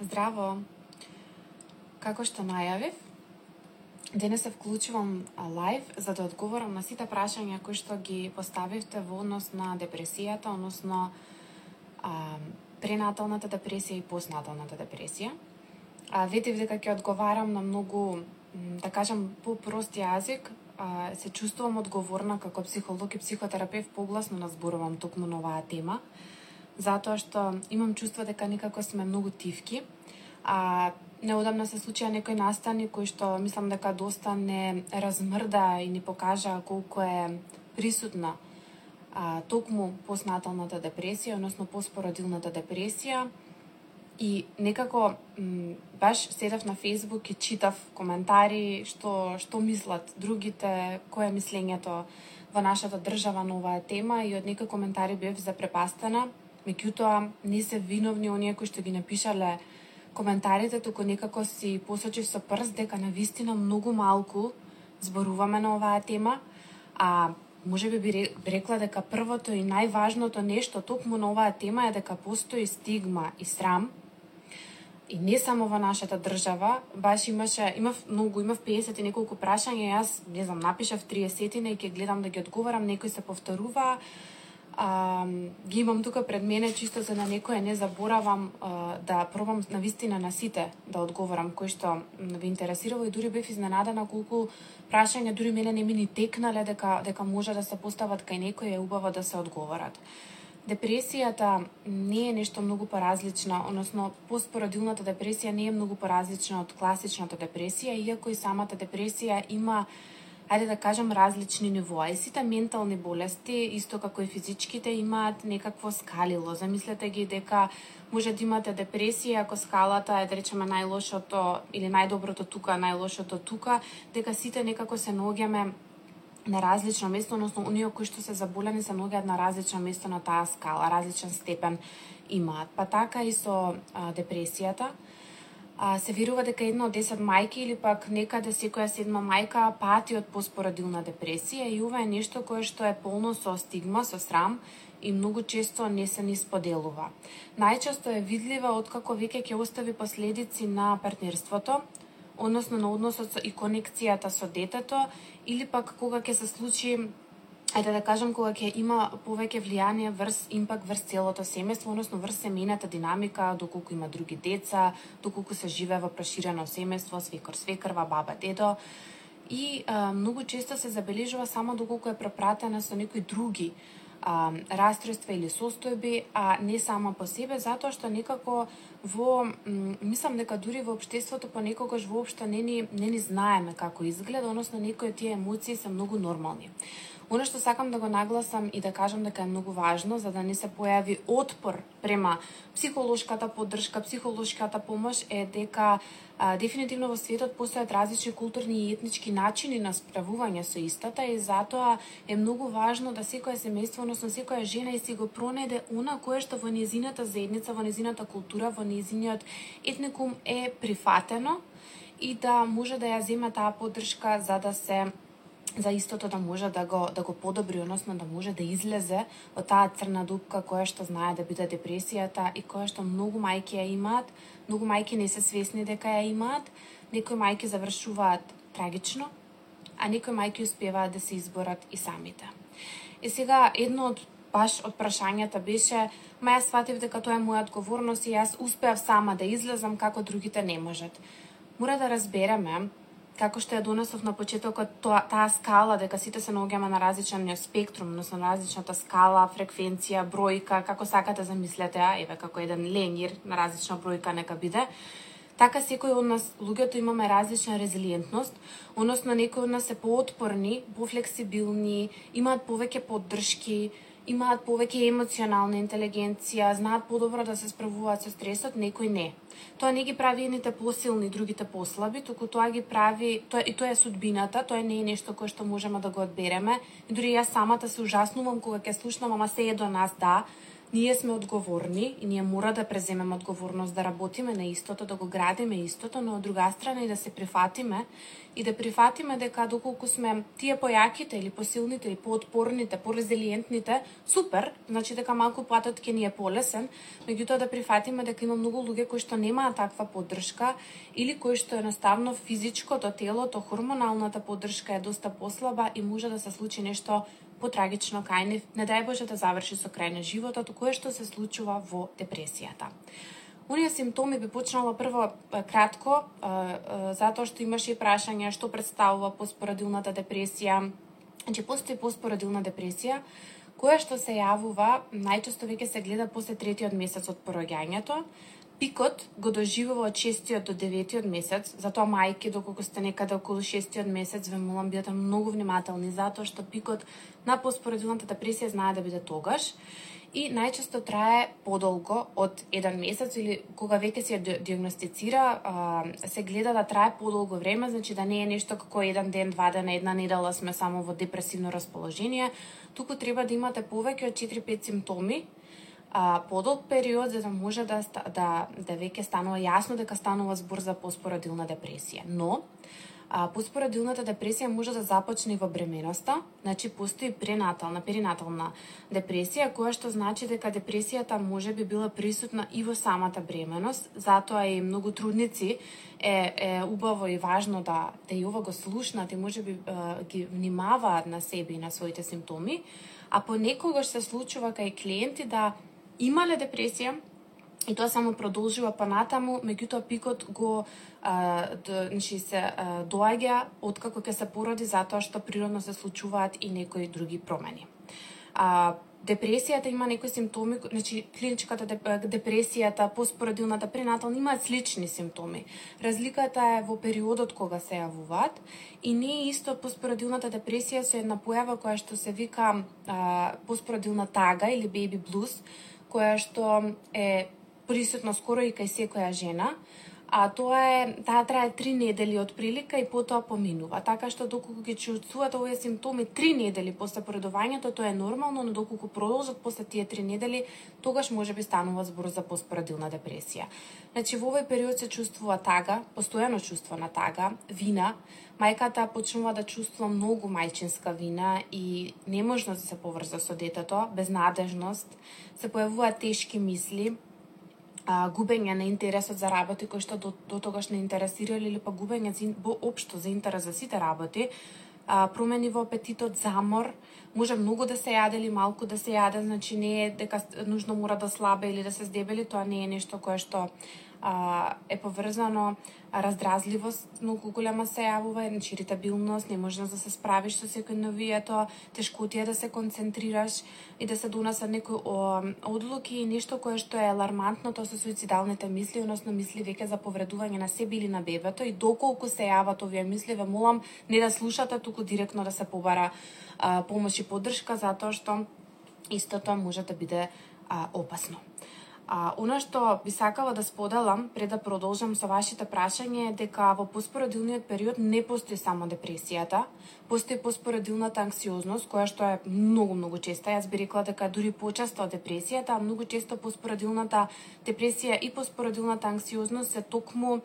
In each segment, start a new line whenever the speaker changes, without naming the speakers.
Здраво! Како што најавив, денес се вклучувам лайв за да одговорам на сите прашања кои што ги поставивте во однос на депресијата, односно а, пренаталната депресија и постнаталната депресија. А, видев дека ќе одговарам на многу, да кажам, по прост јазик, а, се чувствувам одговорна како психолог и психотерапевт погласно назборувам токму на оваа тема, затоа што имам чувство дека некако сме многу тивки, а неодамна се случија некој настани кој што мислам дека доста не размрда и не покажа колку е присутна а, токму постнаталната депресија, односно постпородилната депресија. И некако м, баш седев на Фейсбук и читав коментари што што мислат другите, кое е мислењето во нашата држава на оваа тема и од некои коментари бев запрепастена. Меѓутоа не се виновни оние кои што ги напишале коментарите, туку некако си посочив со прст дека на вистина многу малку зборуваме на оваа тема, а може би би рекла дека првото и најважното нешто токму на оваа тема е дека постои стигма и срам и не само во нашата држава, баш имаше, имав многу, имав 50 и неколку прашања, јас, не знам, напишав 30 и ќе гледам да ги одговорам, некои се повторуваа, а, ги имам тука пред мене чисто за на некој не заборавам а, да пробам на вистина на сите да одговорам кои што ви интересирало и дури бев изненадена колку прашања дури мене не ми ни текнале дека дека може да се постават кај некој е убаво да се одговорат. Депресијата не е нешто многу поразлична, односно постпородилната депресија не е многу поразлична од класичната депресија, иако и самата депресија има ајде да кажам, различни нивоа. И сите ментални болести, исто како и физичките, имаат некакво скалило. Замислете ги дека може да имате депресија, ако скалата е, да речеме, најлошото или најдоброто тука, најлошото тука, дека сите некако се наоѓаме на различно место, односно оние кои што се заболени се наоѓаат на различно место на таа скала, различен степен имаат. Па така и со а, депресијата а, се верува дека една од 10 мајки или пак некаде секоја седма мајка пати од поспородилна депресија и ова е нешто кое што е полно со стигма, со срам и многу често не се ни споделува. Најчесто е видлива откако веќе ќе остави последици на партнерството, односно на односот и конекцијата со детето, или пак кога ќе се случи ајде да кажам кога ќе има повеќе влијание врз импакт врз целото семејство, односно врз семејната динамика, доколку има други деца, доколку се живее во проширено семејство, свекор, свекрва, баба, дедо. И а, многу често се забележува само доколку е препратена со некои други а, расстройства или состојби, а не само по себе, затоа што некако во мислам дека дури во обштеството понекогаш воопшто не ни не ни знаеме како изгледа, односно некои од тие емоции се многу нормални. Оно што сакам да го нагласам и да кажам дека е многу важно за да не се појави отпор према психолошката поддршка, психолошката помош е дека а, дефинитивно во светот постојат различни културни и етнички начини на справување со истата и затоа е многу важно да секоја семејство, односно секоја жена и си го пронеде она кое што во незината заедница, во незината култура, во незиниот етникум е прифатено и да може да ја зема таа поддршка за да се за истото да може да го да го подобри, односно да може да излезе од таа црна дупка која што знае да биде депресијата и која што многу мајки ја имаат, многу мајки не се свесни дека ја имаат, некои мајки завршуваат трагично, а некои мајки успеваат да се изборат и самите. И сега едно од баш од прашањата беше, ма јас сватив дека тоа е моја одговорност и јас успеав сама да излезам како другите не можат. Мора да разбереме како што ја донесов на почетокот тоа, таа скала, дека сите се наоѓаме на различен спектрум, односно на различната скала, фреквенција, бројка, како сакате замислете, а, еве како еден ленир на различна бројка нека биде, така секој од нас луѓето имаме различна резилиентност, односно некои од нас се поотпорни, пофлексибилни, имаат повеќе поддршки, имаат повеќе емоционална интелигенција, знаат подобро да се справуваат со стресот, некои не. Тоа не ги прави едните посилни, другите послаби, туку тоа ги прави, тоа, и тоа е судбината, тоа не е нешто кое што можеме да го одбереме. И дури јас самата се ужаснувам кога ќе слушнам, ама се е до нас, да, ние сме одговорни и ние мора да преземеме одговорност да работиме на истото, да го градиме истото, но од друга страна и да се прифатиме и да прифатиме дека доколку сме тие појаките или посилните или поотпорните, порезилиентните, супер, значи дека малку патот ќе ни е полесен, меѓутоа да прифатиме дека има многу луѓе кои што немаат таква поддршка или кои што едноставно физичкото, телото, хормоналната поддршка е доста послаба и може да се случи нешто потрагично кај не дај Боже да заврши со крај на животот, кое што се случува во депресијата. Унија симптоми би почнала прво кратко, затоа што имаше и прашање што представува поспорадилната депресија. Значи, постои поспорадилна депресија, која што се јавува, најчесто веќе се гледа после третиот месец од пороѓањето, пикот го доживува од 6 до 9 месец, затоа мајки доколку сте некаде околу 6 месец ве молам бидете многу внимателни затоа што пикот на поспоредилната депресија знае да биде тогаш и најчесто трае подолго од еден месец или кога веќе се диагностицира, се гледа да трае подолго време, значи да не е нешто како еден ден, два дена, една недела сме само во депресивно расположение, туку треба да имате повеќе од 4-5 симптоми а, подолг период за да може да, да, да веќе станува јасно дека станува збор за поспородилна депресија. Но, а, поспородилната депресија може да започне во бременоста, значи постои пренатална, перинатална депресија, која што значи дека депресијата може би била присутна и во самата бременост, затоа и многу трудници е, е убаво и важно да, да и ова го слушнат и може би ги внимаваат на себе и на своите симптоми, а понекогаш се случува кај клиенти да имале депресија и тоа само продолжува понатаму, меѓутоа пикот го а, д, значи се а, доаѓа откако ќе се породи затоа што природно се случуваат и некои други промени. А, депресијата има некои симптоми, значи клиничката депресијата, постпородилната, пренатална имаат слични симптоми. Разликата е во периодот кога се јавуваат и не е исто постпородилната депресија со една појава која што се вика а, постпородилна тага или baby blues, која што е присутна скоро и кај секоја жена, а тоа е таа трае три недели од прилика и потоа поминува. Така што доколку ги чувствувате овие симптоми три недели после поредувањето, тоа е нормално, но доколку продолжат после тие три недели, тогаш може би станува збор за постпорадилна депресија. Значи во овој период се чувствува тага, постојано чувство на тага, вина, мајката почнува да чувствува многу мајчинска вина и неможност да се поврза со детето, безнадежност, се појавуваат тешки мисли, а, губење на интересот за работи кои што до, до тогаш не интересирали или па губење за, општо за интерес за сите работи, а, промени во апетитот, замор, може многу да се јаде или малку да се јаде, значи не е дека нужно мора да слабе или да се здебели, тоа не е нешто кое што а, е поврзано раздразливост многу голема се јавува, значи иритабилност, неможност да се справиш со секојдневието, тешкотија да се концентрираш и да се донесат некои одлуки и нешто кое што е алармантно, тоа се суицидалните мисли, односно мисли веќе за повредување на себе или на бебето и доколку се јават овие мисли, ве молам не да слушате, туку директно да се побара а, помош и поддршка затоа што истото може да биде а, опасно. А, она што би сакала да споделам пред да продолжам со вашите прашање е дека во поспородилниот период не постои само депресијата, постои поспородилната анксиозност, која што е многу, многу честа. Јас би рекла дека дури почесто од депресијата, а многу често поспородилната депресија и поспородилната анксиозност се токму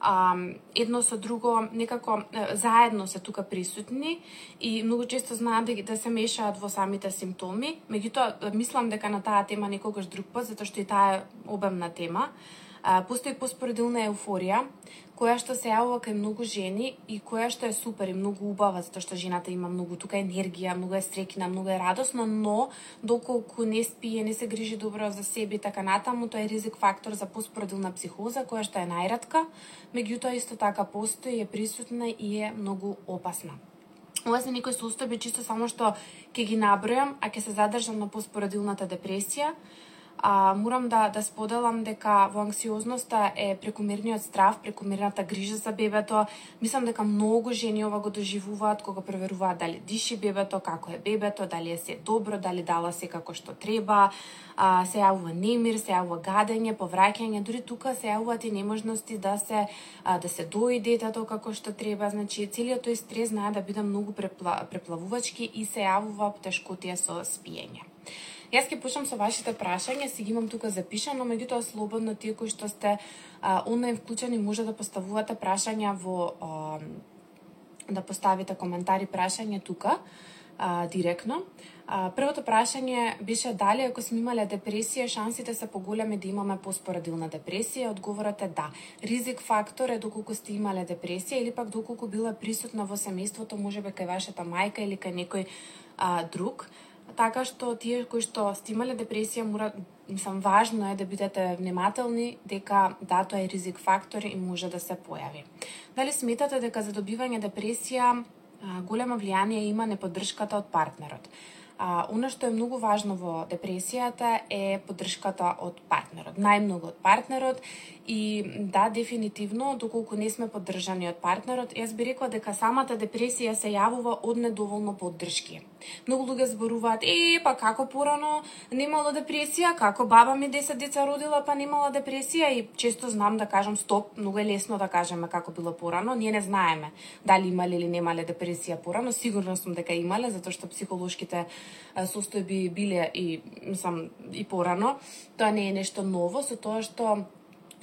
а, едно со друго некако заедно се тука присутни и многу често знаат да, да се мешаат во самите симптоми. Меѓутоа, мислам дека на таа тема некогаш друг пат, затоа што и таа е обемна тема. А, постои поспоредилна еуфорија, која што се јавува кај многу жени и која што е супер и многу убава, затоа што жената има многу тука енергија, многу е стрекина, многу е радосна, но доколку не спие, не се грижи добро за себе и така натаму, тоа е ризик фактор за постпродилна психоза, која што е најратка, меѓутоа исто така постои, е присутна и е многу опасна. Ова се некои состојби чисто само што ќе ги набројам, а ќе се задржам на поспоредилната депресија, а, морам да, да споделам дека во анксиозноста е прекомерниот страв, прекомерната грижа за бебето. Мислам дека многу жени ова го доживуваат кога проверуваат дали диши бебето, како е бебето, дали е се добро, дали дала се како што треба, а, се јавува немир, се јавува гадење, повраќање, дури тука се јавуваат и неможности да се а, да се дои детето како што треба, значи целиот тој стрес знае да биде многу препла, преплавувачки и се јавува тешкотија со спиење. Јас ќе почнам со вашите прашања, си ги имам тука запишано, меѓутоа слободно тие кои што сте а, онлайн вклучени може да поставувате прашања во а, да поставите коментари прашање тука а, директно. А, првото прашање беше дали ако сме имале депресија, шансите се поголеми да имаме поспорадилна депресија? Одговорот е да. Ризик фактор е доколку сте имале депресија или пак доколку била присутна во семејството, можеби кај вашата мајка или кај некој а, друг. Така што тие кои што сте имале депресија, мора, мислам, важно е да бидете внимателни дека да, тоа е ризик фактор и може да се појави. Дали сметате дека за добивање депресија големо влијание има неподдршката од партнерот? А, оно што е многу важно во депресијата е поддршката од партнерот. Најмногу од партнерот и да, дефинитивно, доколку не сме поддржани од партнерот, јас би рекла дека самата депресија се јавува од недоволно поддршки. Многу луѓе зборуваат, е, па како порано немало депресија, како баба ми 10 деца родила, па немала депресија и често знам да кажам стоп, многу е лесно да кажеме како било порано, ние не знаеме дали имале или немале депресија порано, сигурно сум дека имале, затоа што психолошките состојби биле и мислам и порано. Тоа не е нешто ново со тоа што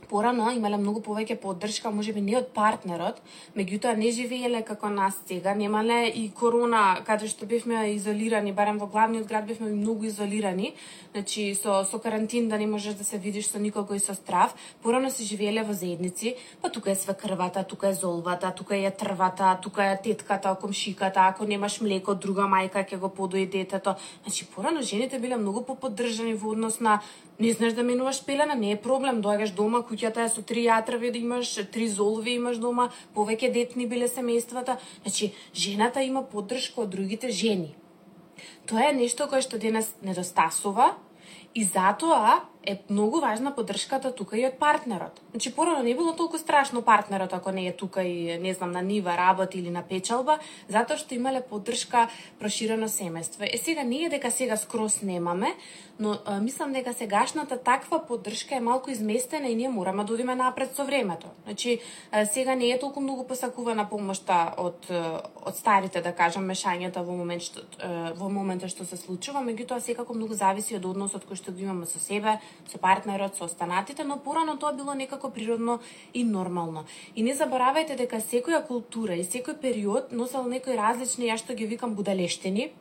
порано имале многу повеќе поддршка, можеби не од партнерот, меѓутоа не живееле како нас сега, немале и корона каде што бевме изолирани, барем во главниот град бевме многу изолирани, значи со со карантин да не можеш да се видиш со никого и со страв. Порано се живееле во заедници, па тука е свекрвата, тука е золвата, тука е трвата, тука е тетката, комшиката, ако немаш млеко, друга мајка ќе го подои детето. Значи порано жените биле многу поподдржани во однос на не знаеш да минуваш пелена, не е проблем, доаѓаш дома, куќата е со три јатрави да имаш, три золови имаш дома, повеќе детни биле семејствата. Значи, жената има поддршка од другите жени. Тоа е нешто кое што денес недостасува и затоа е многу важна поддршката тука и од партнерот. Значи порано не било толку страшно партнерот ако не е тука и не знам на нива работи или на печалба, затоа што имале поддршка проширено семејство. Е сега не е дека сега скрос немаме, но а, мислам дека сегашната таква поддршка е малку изместена и ние мораме да одиме напред со времето. Значи а, сега не е толку многу посакувана помошта од од старите да кажам мешањата во момент што во моментот што се случува, меѓутоа секако многу зависи од односот кој што го имаме со себе, со партнерот, со останатите, но порано тоа било некако природно и нормално. И не заборавајте дека секоја култура и секој период носел некои различни, ја што ги викам будалештини,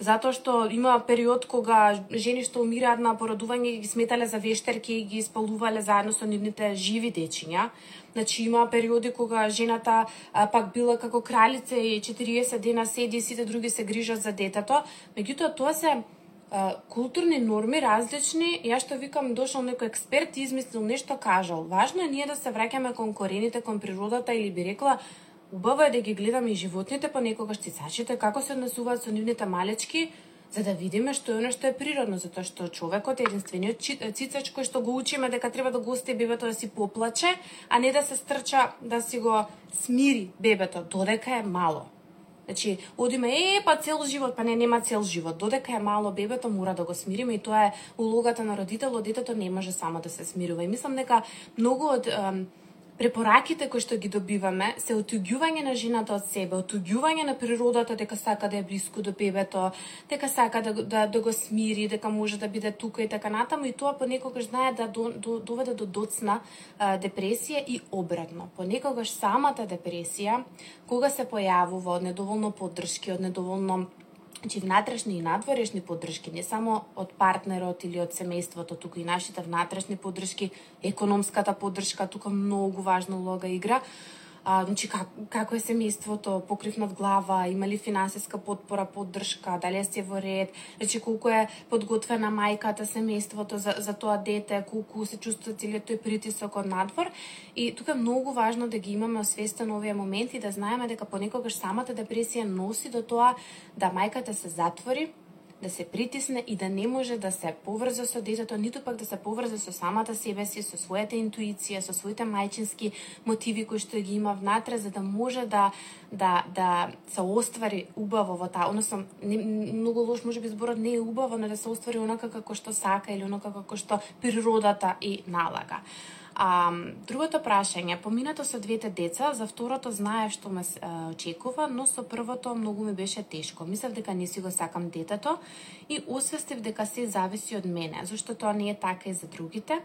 затоа што има период кога жени што умираат на породување ги сметале за вештерки и ги испалувале заедно со нивните живи дечиња. Значи има периоди кога жената а, пак била како кралица и 40 дена седи и сите други се грижат за детето. Меѓутоа тоа се културни норми различни, ја што викам дошол некој експерт и измислил нешто кажал. Важно е ние да се враќаме кон корените, кон природата или би рекла убаво е да ги гледаме и животните, понекогаш цицачите како се однесуваат со нивните малечки, за да видиме што е оно што е природно, затоа што човекот е единствениот цицач кој што го учиме дека треба да го остави бебето да си поплаче, а не да се стрча да си го смири бебето додека е мало. Значи, одиме, е, па цел живот, па не, нема цел живот. Додека е мало бебето, мора да го смириме и тоа е улогата на родителот, детето не може само да се смирува. И мислам дека многу од препораките кои што ги добиваме се отуѓување на жената од себе, отуѓување на природата дека сака да е близко до бебето, дека сака да, да, да го смири, дека може да биде тука и така натаму и тоа понекогаш знае да до, до, доведе до доцна а, депресија и обратно. Понекогаш самата депресија кога се појавува од недоволно поддршки, од недоволно Значи, внатрешни и надворешни поддршки, не само од партнерот или од семејството, туку и нашите внатрешни поддршки, економската поддршка, тука многу важна улога игра а, значи, как, како е семејството, покрив над глава, има ли финансиска подпора, поддршка, дали е се во ред, значи колку е подготвена мајката, семејството за, за тоа дете, колку се чувствува целиот тој притисок од надвор. И тука е многу важно да ги имаме освестено овие моменти, да знаеме дека понекогаш самата депресија носи до тоа да мајката се затвори, да се притисне и да не може да се поврзе со детето, ниту пак да се поврзе со самата себе си, со својата интуиција, со своите мајчински мотиви кои што ги има внатре, за да може да да да се оствари убаво во таа, односно не, многу лош може би зборот не е убаво, но да се оствари онака како што сака или онака како што природата и налага. А, другото прашање, поминато со двете деца, за второто знаев што ме очекува, но со првото многу ми беше тешко. Мислев дека не си го сакам детето и освестив дека се зависи од мене, зашто тоа не е така и за другите.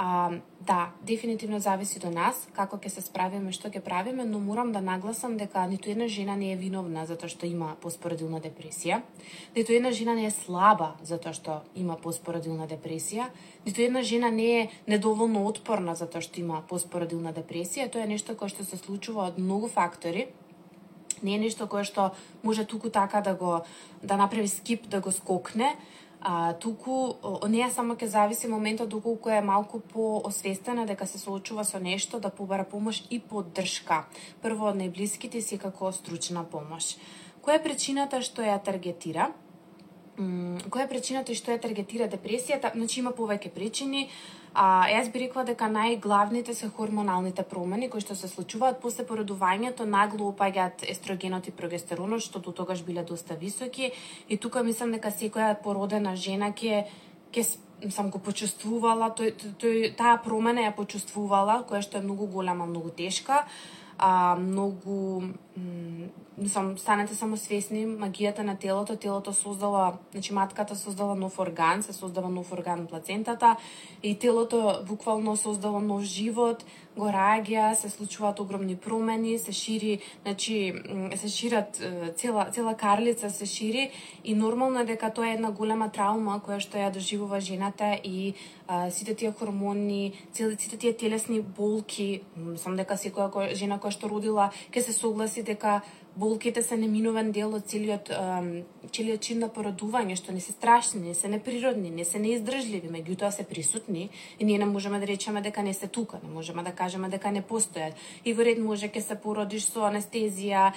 А, да, дефинитивно зависи до нас како ќе се справиме, што ќе правиме, но морам да нагласам дека ниту една жена не е виновна затоа што има поспоредилна депресија, ниту една жена не е слаба затоа што има поспоредилна депресија, ниту една жена не е недоволно отпорна затоа што има поспоредилна депресија, тоа е нешто кое што се случува од многу фактори, не е нешто кое што може туку така да го да направи скип, да го скокне, А, туку, од неја само ќе зависи моментот доколку е малку поосвестена дека се соочува со нешто, да побара помош и поддршка. Прво од најблиските си како стручна помош. Која е причината што ја таргетира? која е причината и што ја таргетира депресијата? Значи има повеќе причини. А, јас би рекла дека најглавните се хормоналните промени кои што се случуваат после породувањето, нагло опаѓаат естрогенот и прогестеронот, што до тогаш биле доста високи. И тука мислам дека секоја породена жена ќе ќе сам го почувствувала, тој, тој, таа промена ја почувствувала, која што е многу голема, многу тешка а, многу мислам, станете само свесни магијата на телото, телото создала, значи матката создала нов орган, се создава нов орган плацентата и телото буквално создава нов живот, го раѓа, се случуваат огромни промени, се шири, значи се шират цела цела карлица се шири и нормално е дека тоа е една голема травма која што ја доживува жената и а, сите тие хормони, сите тие телесни болки, сам дека секоја жена која што родила ќе се согласи дека болките се неминуван дел од целиот целиот чин на породување што не се страшни, не се неприродни, не се неиздржливи, меѓутоа се присутни и ние не можеме да речеме дека не се тука, не можеме да кажеме дека не постојат. И во ред може ќе се породиш со анестезија,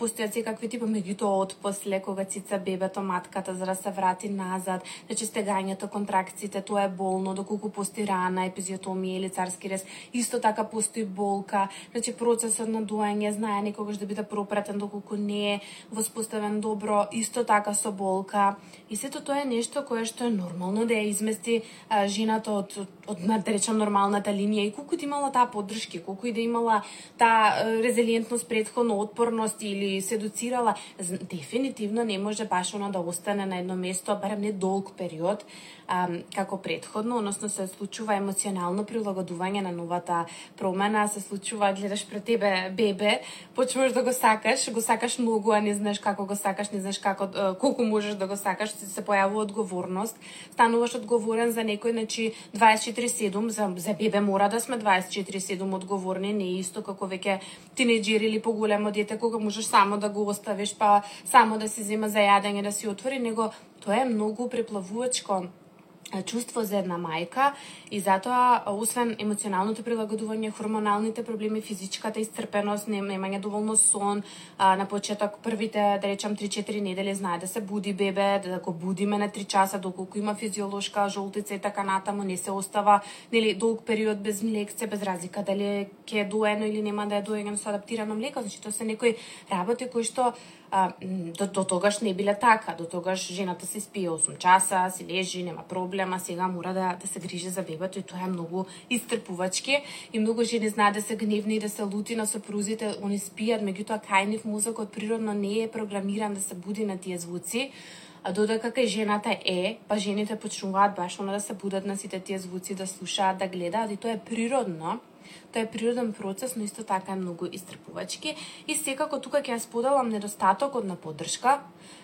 постојат секакви типи, меѓутоа од после кога цица бебето матката за да се врати назад, значи стегањето, контракциите, тоа е болно, доколку постои рана, епизиотомија или царски рез, исто така постои болка, значи процесот на доење, знае некогаш да биде пропратен доколку не е воспоставен добро, исто така со болка. И сето тоа е нешто кое што е нормално да ја измести жената од, од, од да речам нормалната линија и колку да имала таа поддршки, колку и да имала таа резилиентност предходно, отпорност или се дефинитивно не може баш она да остане на едно место, барем не долг период, а, како предходно, односно се случува емоционално прилагодување на новата промена, се случува гледаш пред тебе бебе, почнуваш да го сакаш, го сакаш многу, а не знаеш како го сакаш, не знаеш како колку можеш да го сакаш, се појавува одговорност, стануваш одговорен за некој, значи 24/7 за за бебе мора да сме 24/7 одговорни, не е исто како веќе тинеџер или поголемо дете кога можеш само да го оставиш па само да се зема за јадење да си отвори, него тоа е многу преплавувачко чувство за една мајка и затоа освен емоционалното прилагодување, хормоналните проблеми, физичката исцрпеност, немање доволно сон, а, на почеток првите да речам 3-4 недели знае да се буди бебе, да, да го будиме на 3 часа доколку има физиолошка жолтица и така натаму, не се остава нели долг период без млекце, без разлика дали ќе е доено или нема да е доено со адаптирано млеко, значи тоа се некои работи кои што а, до, до тогаш не биле така. До тогаш жената се спие 8 часа, се лежи, нема проблема, сега мора да, да се грижи за бебето и тоа е многу истрпувачки. И многу жени знаат да се гневни и да се лути на сопрузите, они спијат, меѓутоа кај нив мозокот природно не е програмиран да се буди на тие звуци а додека кај жената е, па жените почнуваат баш она да се будат на сите тие звуци, да слушаат, да гледаат и тоа е природно. Тоа е природен процес, но исто така е многу истрпувачки. И секако тука ќе ја споделам недостатокот на поддршка.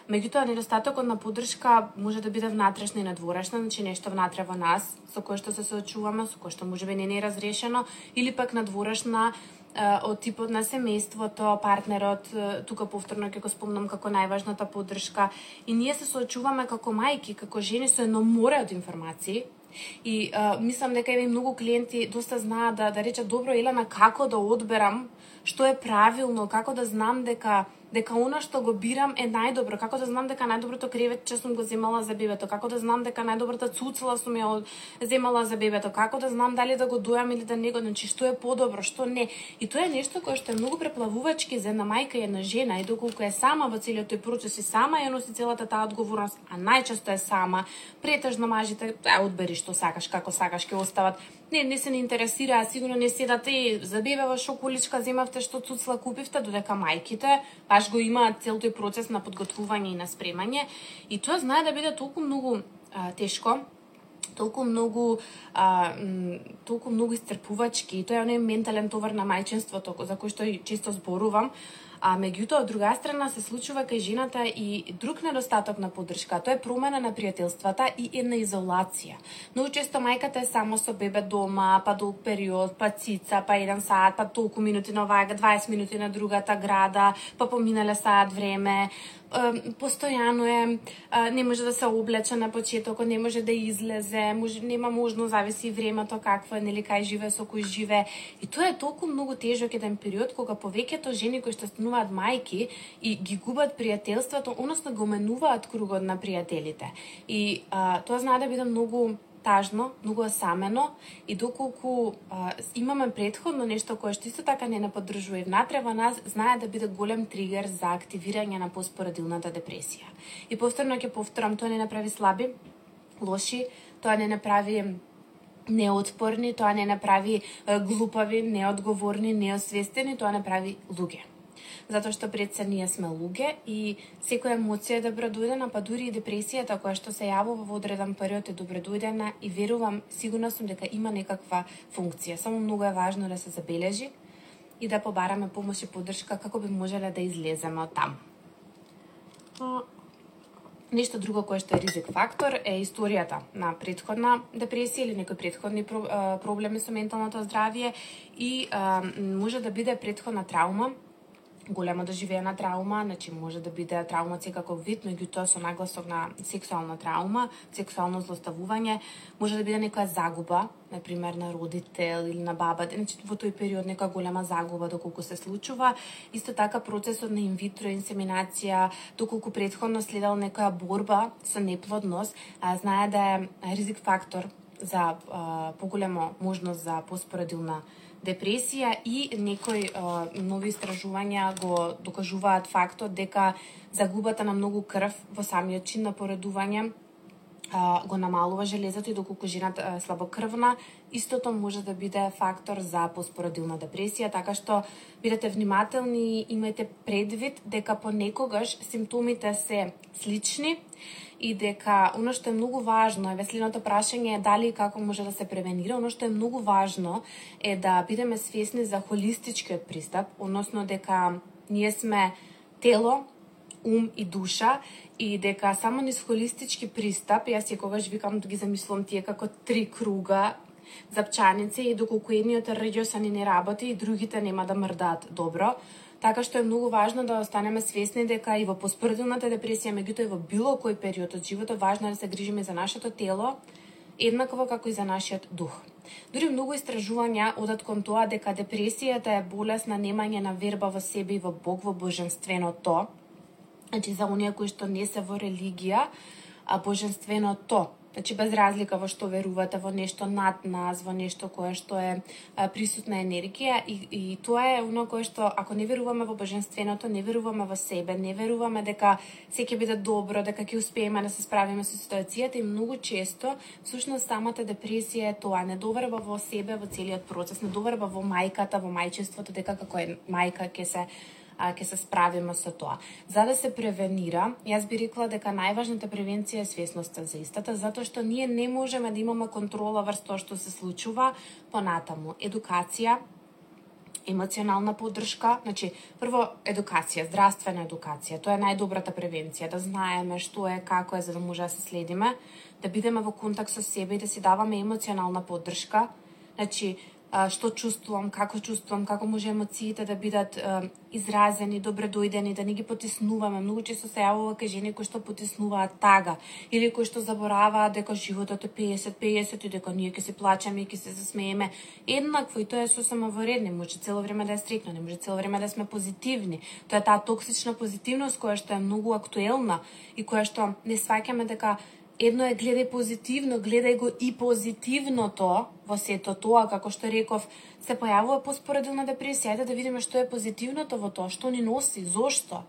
Меѓутоа, недостатокот на поддршка може да биде внатрешна и надворешна, значи нешто внатре во нас, со кое што се соочуваме, со кое што може би не е разрешено, или пак надворешна од типот на семејството, партнерот, тука повторно ќе го спомнам како најважната поддршка. И ние се соочуваме како мајки, како жени со едно море од информации, И а, мислам дека и многу клиенти доста знаат да да речат добро Елена како да одберам што е правилно, како да знам дека дека она што го бирам е најдобро, како да знам дека најдоброто креветче сум го земала за бебето, како да знам дека најдобрата цуцела сум ја земала за бебето, како да знам дали да го дојам или да не го, значи што е подобро, што не. И тоа е нешто кое што е многу преплавувачки за една мајка и една жена и доколку е сама во целиот тој процес и сама ја носи целата таа одговорност, а најчесто е сама, претежно мажите, а одбери што сакаш, како сакаш, ќе остават не, не се не интересира, сигурно не седате и за бебе во шоколичка земавте што цуцла купивте, додека мајките баш го имаат цел тој процес на подготвување и на спремање. И тоа знае да биде толку многу а, тешко, толку многу а, толку многу истрпувачки. Тоа е оној ментален товар на мајчинството за кој што често зборувам, А меѓутоа, од друга страна, се случува кај жената и друг недостаток на поддршка. Тоа е промена на пријателствата и една изолација. Многу често мајката е само со бебе дома, па долг период, па цица, па еден саат, па толку минути на овајга, 20 минути на другата града, па поминале саат време, постојано е, не може да се облече на почетокот, не може да излезе, може, нема можно, зависи времето какво е, нели, кај живе, со кој живе. И тоа е толку многу тежок еден период кога повеќето жени кои што стануваат мајки и ги губат пријателството, односно го менуваат кругот на пријателите. И а, тоа знае да биде многу тажно, многу осамено и доколку а, имаме предходно нешто кое што исто така не не поддржува и внатре во нас, знае да биде голем тригер за активирање на поспорадилната депресија. И повторно ќе повторам, тоа не направи слаби, лоши, тоа не направи неотпорни, тоа не направи глупави, неодговорни, неосвестени, тоа направи луѓе затоа што пред се ние сме луѓе и секоја емоција е добродојдена, па дури и депресијата која што се јавува во одреден период е добродојдена и верувам, сигурна сум дека има некаква функција. Само многу е важно да се забележи и да побараме помош и поддршка како би можеле да излеземе од таму. Нешто друго кое што е ризик фактор е историјата на предходна депресија или некои предходни проблеми со менталното здравје и а, може да биде предходна траума голема доживеена травма, значи може да биде травма секаков вид, меѓутоа со нагласок на сексуална травма, сексуално злоставување, може да биде некоја загуба, на пример на родител или на баба, значи во тој период некоја голема загуба доколку се случува. Исто така процесот на инвитро инсеминација, доколку претходно следал некоја борба со неплодност, а, знае да е ризик фактор за а, поголемо можност за поспородилна депресија и некои а, нови истражувања го докажуваат фактот дека загубата на многу крв во самиот чин на поредување а, го намалува железото и доколку жената е слабокрвна, истото може да биде фактор за поспородилна депресија, така што бидете внимателни и имајте предвид дека понекогаш симптомите се слични и дека оно што е многу важно, е следното прашање е дали и како може да се превенира, оно што е многу важно е да бидеме свесни за холистичкиот пристап, односно дека ние сме тело, ум и душа и дека само низ холистички пристап, јас секогаш викам да ги замислувам тие како три круга запчаници и доколку едниот радиосани не работи и другите нема да мрдаат добро, Така што е многу важно да останеме свесни дека и во поспоредилната депресија, меѓутоа и во било кој период од животот, важно е да се грижиме за нашето тело, еднакво како и за нашиот дух. Дури многу истражувања одат кон тоа дека депресијата е болест на немање на верба во себе и во Бог, во божественото. Значи, за оние кои што не се во религија, а божественото Значи, без разлика во што верувате, во нешто над нас, во нешто кое што е присутна енергија и, и тоа е оно кое што, ако не веруваме во божественото, не веруваме во себе, не веруваме дека се ќе биде добро, дека ќе успееме да се справиме со ситуацијата и многу често, всушност самата депресија е тоа, недоверба во себе во целиот процес, недоверба во мајката, во мајчеството, дека како е мајка ќе се а, ке се справиме со тоа. За да се превенира, јас би рекла дека најважната превенција е свесноста за истата, затоа што ние не можеме да имаме контрола врз тоа што се случува понатаму. Едукација, емоционална поддршка, значи прво едукација, здравствена едукација, тоа е најдобрата превенција, да знаеме што е, како е за да може да се следиме, да бидеме во контакт со себе и да си даваме емоционална поддршка, значи што чувствувам, како чувствувам, како може емоциите да бидат е, изразени, добре дојдени, да не ги потиснуваме. Многу често се јавува кај жени кои што потиснуваат тага или кои што забораваат дека животот е 50-50 и дека ние ќе се плачеме и ќе се засмееме. Еднакво и тоа е сосема во ред, не може цело време да е стрикно, не може цело време да сме позитивни. Тоа е таа токсична позитивност која што е многу актуелна и која што не сваќаме дека едно е гледај позитивно, гледај го и позитивното во сето тоа, како што реков, се појавува поспоредилна депресија. Ајде да видиме што е позитивното во тоа, што ни носи, зошто.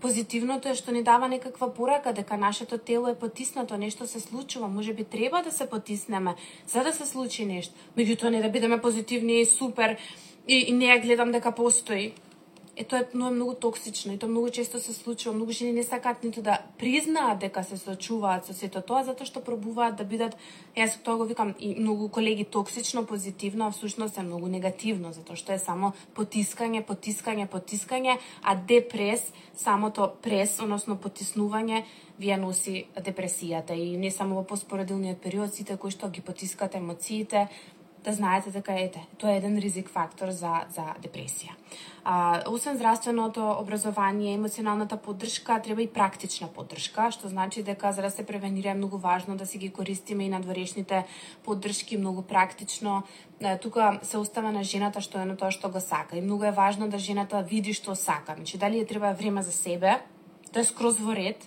Позитивното е што ни дава некаква порака дека нашето тело е потиснато, нешто се случува, може би треба да се потиснеме за да се случи нешто. Меѓутоа не да бидеме позитивни и супер и, и не ја гледам дека постои е тоа е многу, многу токсично и тоа многу често се случува. Многу жени не сакаат ниту да признаат дека се сочуваат со сето тоа затоа што пробуваат да бидат јас тоа го викам и многу колеги токсично позитивно, а всушност е многу негативно затоа што е само потискање, потискање, потискање, а депрес, самото прес, односно потиснување вие носи депресијата и не само во поспоредилниот период, сите кои што ги потискат емоциите, да знаете дека ете, тоа е еден ризик фактор за, за депресија. А, освен здравственото образование, емоционалната поддршка, треба и практична поддршка, што значи дека за да се превенира е многу важно да си ги користиме и надворешните поддршки многу практично. Тука се остава на жената што е на тоа што го сака и многу е важно да жената види што сака. Значи дали е треба време за себе, да е скроз во ред,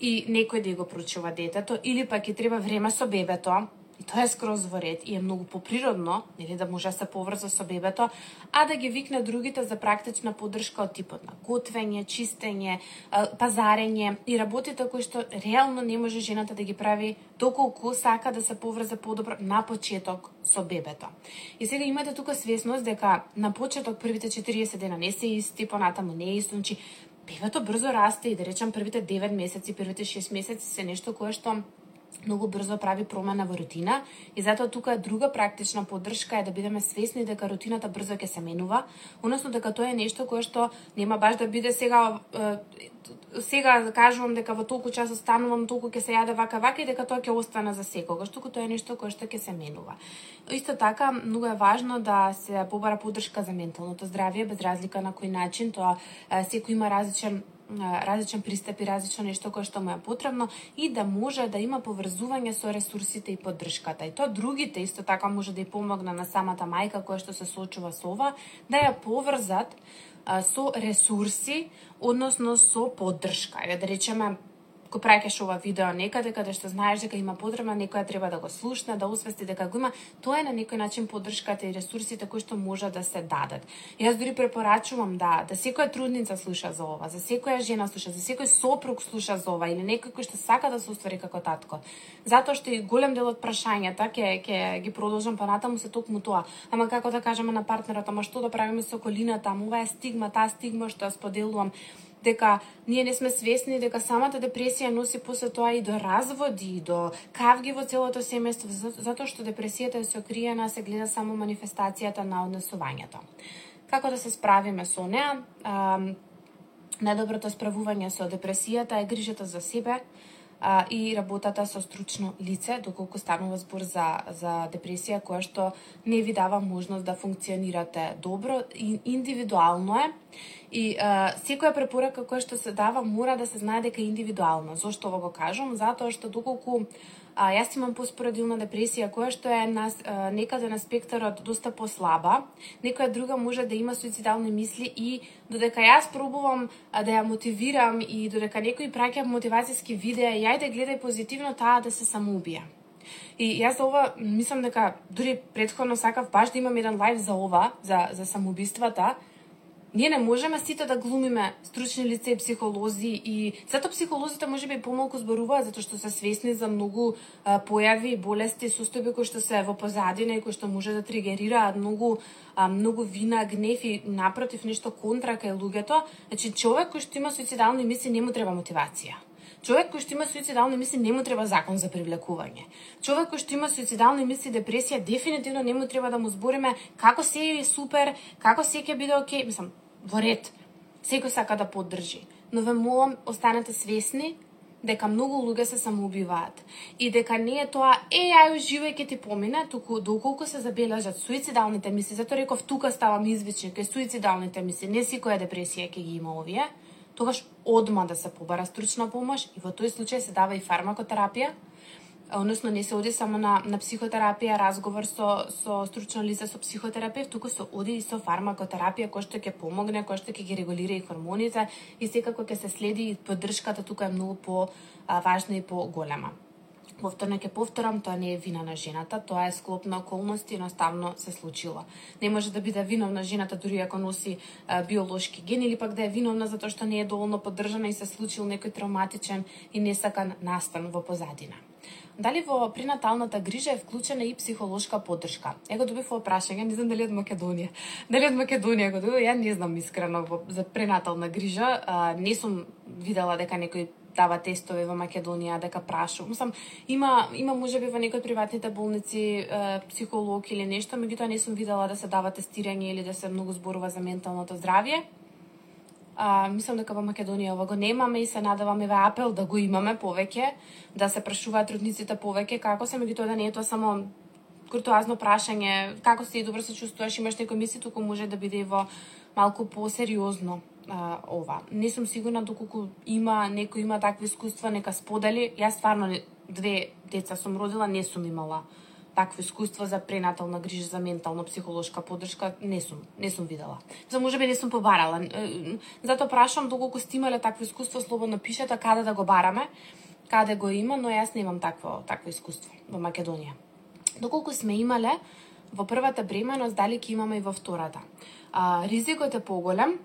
и некој да го проучува детето, или пак ќе треба време со бебето, И тоа е скроз во ред и е многу поприродно, нели да може да се поврза со бебето, а да ги викне другите за практична поддршка од типот на готвење, чистење, пазарење и работите кои што реално не може жената да ги прави доколку сака да се поврза подобро на почеток со бебето. И сега имате тука свесност дека на почеток првите 40 дена не се исти, понатаму не е исто, значи, бебето брзо расте и да речам првите 9 месеци, првите 6 месеци се нешто кое што многу брзо прави промена во рутина и затоа тука е друга практична поддршка е да бидеме свесни дека рутината брзо ќе се менува, односно дека тоа е нешто кое што нема баш да биде сега сега да кажувам дека во толку час останувам, толку ќе се јаде вака вака и дека тоа ќе остане за секогаш, туку тоа е нешто кое што ќе се менува. Исто така, многу е важно да се побара поддршка за менталното здравје без разлика на кој начин, тоа секој има различен различен пристап и различно нешто кое што му е потребно и да може да има поврзување со ресурсите и поддршката. И тоа другите исто така може да ја помогна на самата мајка која што се соочува со ова, да ја поврзат со ресурси, односно со поддршка. Еве да речеме го праќаш ова видео некаде каде што знаеш дека има потребна, некоја треба да го слушне, да освести дека го има, тоа е на некој начин поддршката и ресурсите кои што може да се дадат. Јас дури препорачувам да да секоја трудница слуша за ова, за секоја жена слуша, за секој сопруг слуша за ова или некој кој што сака да се уствари како татко. Затоа што и голем дел од прашањата ќе ќе ги продолжам понатаму се токму тоа. Ама како да кажеме на партнерот, ама што да правиме со околината, ама ова е стигма, таа стигма што ја споделувам дека ние не сме свесни дека самата депресија носи после тоа и до разводи, и до кавги во целото семејство, затоа што депресијата е сокриена, се гледа само манифестацијата на однесувањето. Како да се справиме со неа? Најдоброто справување со депресијата е грижата за себе, а, и работата со стручно лице, доколку станува збор за, за депресија која што не ви дава можност да функционирате добро и индивидуално е. И а, секоја препорака која што се дава мора да се знае дека е индивидуална. Зошто ово го кажам? Затоа што доколку А, јас имам поспорадилна депресија која што е на, а, некаде на спектарот доста послаба. Некоја друга може да има суицидални мисли и додека јас пробувам а, да ја мотивирам и додека некој праќа мотивацијски видеа, јајде да гледај позитивно таа да се самоубија. И јас за ова мислам дека дури предходно сакав баш да имам еден лайв за ова, за, за самоубиствата, Ние не можеме сите да глумиме стручни лица и психолози и сето психолозите може би помалку зборуваат затоа што се свесни за многу а, појави и болести, состојби кои што се во позадина и кои што може да тригерираат многу а, многу вина, гнев и напротив нешто контра кај луѓето. Значи човек кој што има суицидални мисли не му треба мотивација. Човек кој што има суицидални мисли не му треба закон за привлекување. Човек кој што има суицидални мисли, депресија, дефинитивно не му треба да му збориме како се е супер, како се ќе биде окей, мислам, во ред. Секој сака да поддржи. Но ве молам, останете свесни дека многу луѓе се самоубиваат и дека не е тоа е ај живе ќе ти помине, туку доколку се забележат суицидалните мисли, затоа реков тука ставам извични кај суицидалните мисли, не си која депресија ќе ги има овие, тогаш одма да се побара стручна помош и во тој случај се дава и фармакотерапија, односно не се оди само на, на психотерапија, разговор со, со стручно лице, со психотерапевт, туку се оди и со фармакотерапија, кој што ќе помогне, кој што ќе ги регулира и хормоните и секако ќе се следи и поддршката тука е многу по важна и по голема. повторно ќе повторам, тоа не е вина на жената, тоа е склоп на околности, едноставно се случило. Не може да биде виновна жената дури ако носи а, биолошки ген или пак да е виновна затоа што не е доволно поддржана и се случил некој травматичен и несакан настан во позадина. Дали во пренаталната грижа е вклучена и психолошка поддршка? Его добив во прашање, не знам дали од Македонија. Дали од Македонија го добив, ја не знам искрено за пренатална грижа. А, не сум видела дека некој дава тестове во Македонија дека прашу. Мислам, има има можеби во некои приватните болници е, психолог или нешто, меѓутоа не сум видела да се дава тестирање или да се многу зборува за менталното здравје. А, мислам дека во Македонија ова го немаме и се надаваме ве апел да го имаме повеќе, да се прашуваат трудниците повеќе како се, меѓутоа да не е тоа само куртуазно прашање, како си добро се чувствуваш, имаш некој мисли, туку може да биде и во малку посериозно а, ова. Не сум сигурна доколку има некој има такви искуства, нека сподели. Јас стварно две деца сум родила, не сум имала такво искуство за пренатална грижа за ментално психолошка поддршка не сум не сум видела. За можеби не сум побарала. Затоа прашам доколку сте имале такво искуство, слободно да пишете каде да го бараме, каде го има, но јас немам такво такво искуство во Македонија. Доколку сме имале во првата бременост, дали ќе имаме и во втората. А, ризикот е поголем,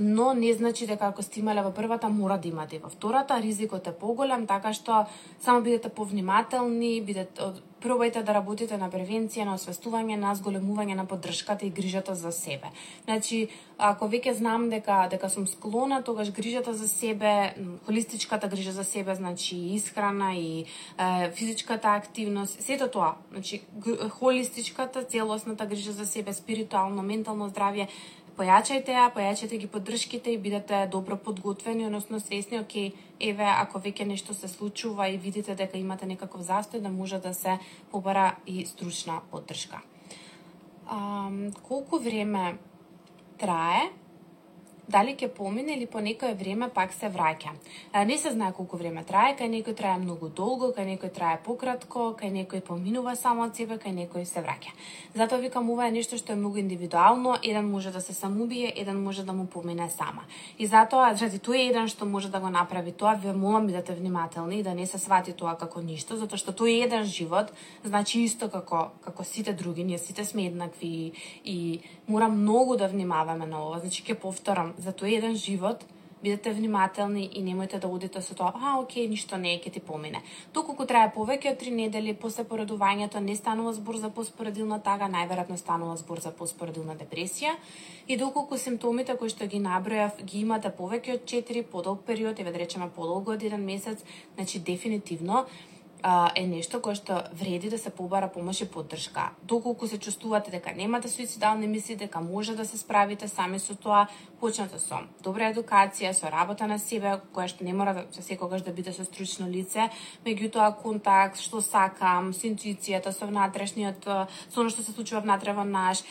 но не значи дека ако сте имале во првата мора да имате во втората, ризикот е поголем, така што само бидете повнимателни, бидете пробајте да работите на превенција, на освестување, на зголемување на поддршката и грижата за себе. Значи, ако веќе знам дека дека сум склона, тогаш грижата за себе, холистичката грижа за себе, значи и исхрана и е, физичката активност, сето тоа, значи холистичката, целосната грижа за себе, спиритуално, ментално здравје, појачајте ја, појачајте ги поддршките и бидете добро подготвени, односно свесни, оке, еве, ако веќе нешто се случува и видите дека имате некаков застој, да може да се побара и стручна поддршка. Um, колку време трае дали ќе помине или по некое време пак се враќа. Не се знае колку време трае, кај некој трае многу долго, кај некој трае пократко, кај некој поминува само од себе, кај некој се враќа. Затоа викам ова е нешто што е многу индивидуално, еден може да се самоубие, еден може да му помине сама. И затоа, заради тој е еден што може да го направи тоа, ве молам бидете да внимателни и да не се свати тоа како ништо, затоа што тој е еден живот, значи исто како како сите други, ние сите сме еднакви и, и мора многу да внимаваме на ова. Значи ќе повторам, за тој еден живот, бидете внимателни и немојте да одите со тоа, а, окей, ништо не е, ќе ти помине. Доколку трае повеќе од три недели после поредувањето, не станува збор за поспоредилна тага, најверојатно станува збор за поспоредилна депресија. И доколку симптомите кои што ги набројав ги имате да повеќе од 4 подолг период, еве да речеме подолго од еден месец, значи дефинитивно а, е нешто кое што вреди да се побара помош и поддршка. Доколку се чувствувате дека немате суицидални мисли, дека може да се справите сами со тоа, почнете со добра едукација, со работа на себе, која што не мора да се секогаш да биде со стручно лице, меѓутоа контакт, што сакам, со интуицијата, со внатрешниот, со оно што се случува внатре во наш,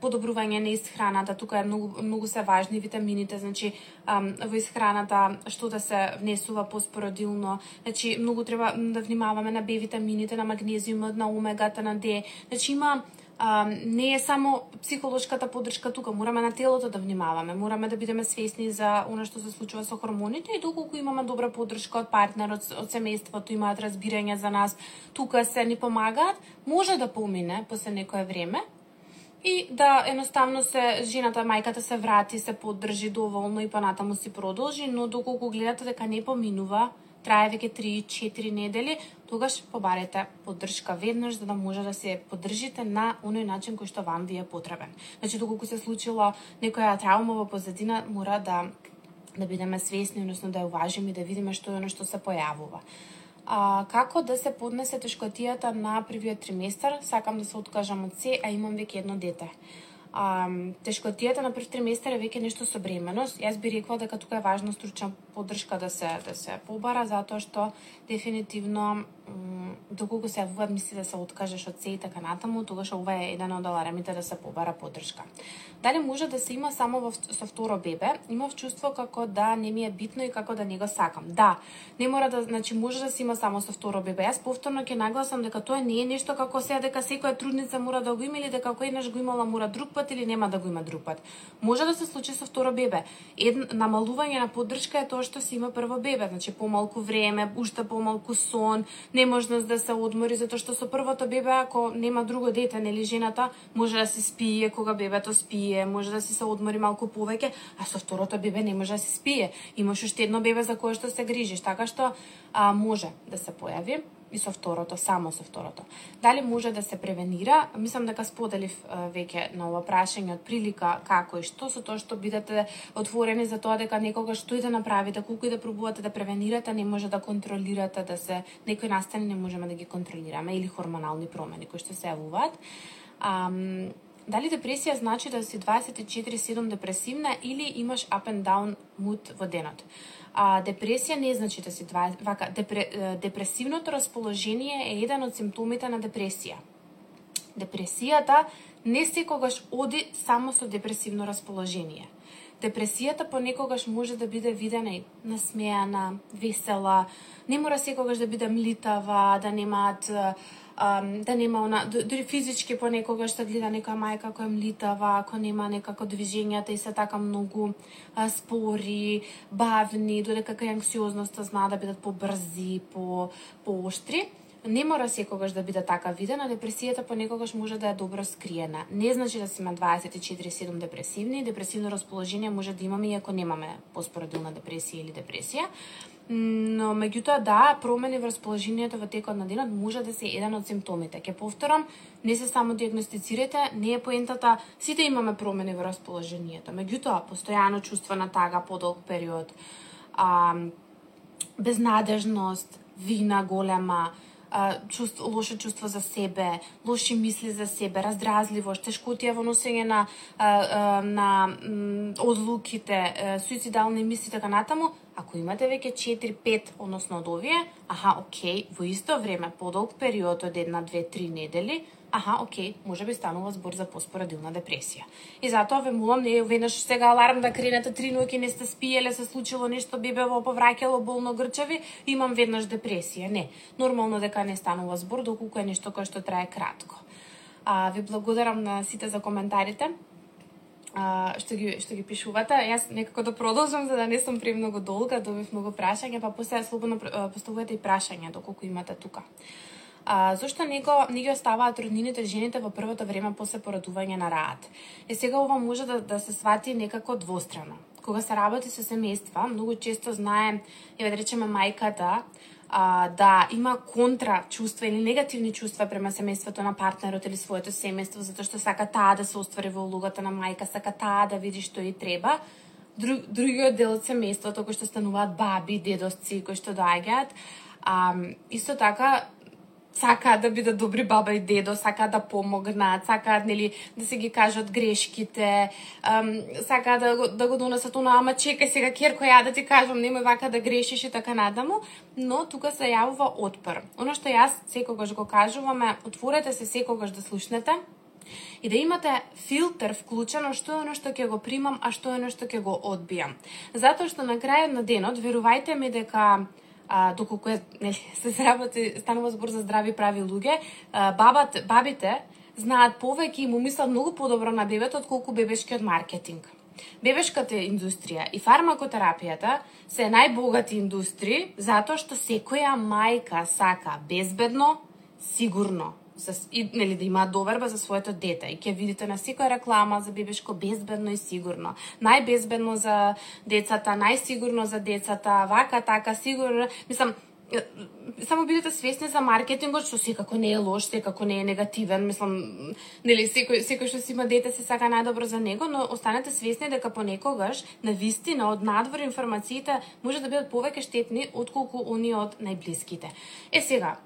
подобрување на исхраната, тука е многу многу се важни витамините, значи во исхраната што да се внесува поспородилно, значи многу треба да внимаваме на Б витамините, на магнезиумот, на омегата, на Д. Значи има а, не е само психолошката поддршка тука, мораме на телото да внимаваме, мораме да бидеме свесни за она што се случува со хормоните и доколку имаме добра поддршка од партнерот, од семејството, имаат разбирање за нас, тука се ни помагаат, може да помине после некое време, и да едноставно се жената, мајката се врати, се поддржи доволно и понатаму си продолжи, но доколку гледате дека не поминува, трае веќе 3-4 недели, тогаш побарете поддршка веднаш за да може да се поддржите на оној начин кој што вам ви е потребен. Значи доколку се случило некоја травма во позадина, мора да да бидеме свесни, односно да ја уважиме и да видиме што е оно што се појавува. А, како да се поднесе тешкотијата на првиот триместар? Сакам да се откажам од се, а имам веќе едно дете а, тешкотијата на прв триместар е веќе нешто со бременост. Јас би рекла дека тука е важна стручна поддршка да се да се побара затоа што дефинитивно доколку се јавуваат мисли да се откажеш од се и така натаму, тогаш ова е еден од аларемите да се побара поддршка. Дали може да се има само во, со второ бебе? Имав чувство како да не ми е битно и како да не го сакам. Да, не мора да, значи може да се има само со второ бебе. Јас повторно ќе нагласам дека тоа не е нешто како се дека секоја трудница мора да го има или дека кој еднаш го имала мора друг пат или нема да го има друг пат. Може да се случи со второ бебе. Ед, намалување на поддршка е тоа што си има прво бебе, значи помалку време, уште помалку сон, неможност да се одмори затоа што со првото бебе ако нема друго дете, нели жената може да се спие кога бебето спие, може да си се одмори малку повеќе, а со второто бебе не може да се спие. Имаш уште едно бебе за кое што се грижиш, така што а, може да се појави и со второто, само со второто. Дали може да се превенира? Мислам дека споделив веќе на ова прашање од прилика како и што со тоа што бидете отворени за тоа дека некогаш што и да направите, колку и да пробувате да превенирате, не може да контролирате да се некои настани не можеме да ги контролираме или хормонални промени кои што се јавуваат. Ам, дали депресија значи да си 24/7 депресивна или имаш up and down mood во денот? А, депресија не значи да си два, вака, депре, депресивното расположение е еден од симптомите на депресија. Депресијата не секогаш оди само со депресивно расположение. Депресијата понекогаш може да биде видена и насмеана, весела, не мора секогаш да биде млитава, да немаат да нема она дури физички понекогаш да гледа нека мајка која млитава, ако нема некако движењата да и се така многу а, спори, бавни, додека кај анксиозноста знаа да бидат побрзи, по пооштри. Не мора секогаш да биде така видена, депресијата понекогаш може да е добро скриена. Не значи да сме 24-7 депресивни, депресивно расположение може да имаме и ако немаме поспоредилна депресија или депресија но меѓутоа да, промени во расположението во текот на денот може да се еден од симптомите. Ке повторам, не се само диагностицирате, не е поентата, сите имаме промени во расположението. Меѓутоа, постојано чувство на тага подолг период, а, безнадежност, вина голема, чувство, лошо чувство за себе, лоши мисли за себе, раздразливост, тешкотија во носење на, на одлуките, суицидални мисли така натаму, ако имате веќе 4-5, односно од овие, аха, окей, во исто време, подолг период од една, две, три недели, аха, окей, може би станува збор за поспорадилна депресија. И затоа ве молам, не веднаш сега аларм да кренете три ноќи не сте спиеле, се случило нешто, бебево повраќало болно грчеви, имам веднаш депресија. Не, нормално дека не станува збор доколку е нешто кое што трае кратко. А, ви благодарам на сите за коментарите а, што ги што ги пишувате. Јас некако да продолжам за да не сум премногу долга, добив многу прашања, па после слободно поставувате и прашања доколку имате тука. А, зошто него не ги оставаат роднините жените во првото време после породување на раат? Е сега ова може да, да се свати некако двострано. Кога се работи со семејства, многу често знае, ја да речеме мајката, а, да има контра чувства или негативни чувства према семејството на партнерот или своето семејство, затоа што сака таа да се оствари во улогата на мајка, сака таа да види што и треба. Друг, другиот дел од семејството кој што стануваат баби, дедовци, кои што доаѓаат, а, исто така сакаат да бидат добри баба и дедо, сакаат да помогнат, сакаат нели да се ги кажат грешките, ам, сакаат да, го, да го донесат она, ама чекај сега керко ја да ти кажам, немој вака да грешиш и така надаму, но тука се јавува отпор. Оно што јас секогаш го кажувам е, отворете се секогаш да слушнете, и да имате филтер вклучено што е оно што ќе го примам, а што е оно што ќе го одбијам. Затоа што на крајот на денот, верувајте ми дека а, доколку е, нели, се сработи, станува збор за здрави прави луѓе, а, бабат, бабите знаат повеќе и му мислат многу подобро на бебето отколку бебешкиот маркетинг. Бебешката индустрија и фармакотерапијата се најбогати индустрии затоа што секоја мајка сака безбедно, сигурно, за, и, нели, да имаат доверба за своето дете. И ќе видите на секоја реклама за бебешко безбедно и сигурно. Најбезбедно за децата, најсигурно за децата, вака, така, сигурно. Мислам, само бидете свесни за маркетингот што секако не е лош, секако не е негативен, мислам, нели секој секој што си има дете се сака најдобро за него, но останете свесни дека понекогаш на вистина од надвор информациите може да бидат повеќе штетни отколку они од најблиските. Е сега,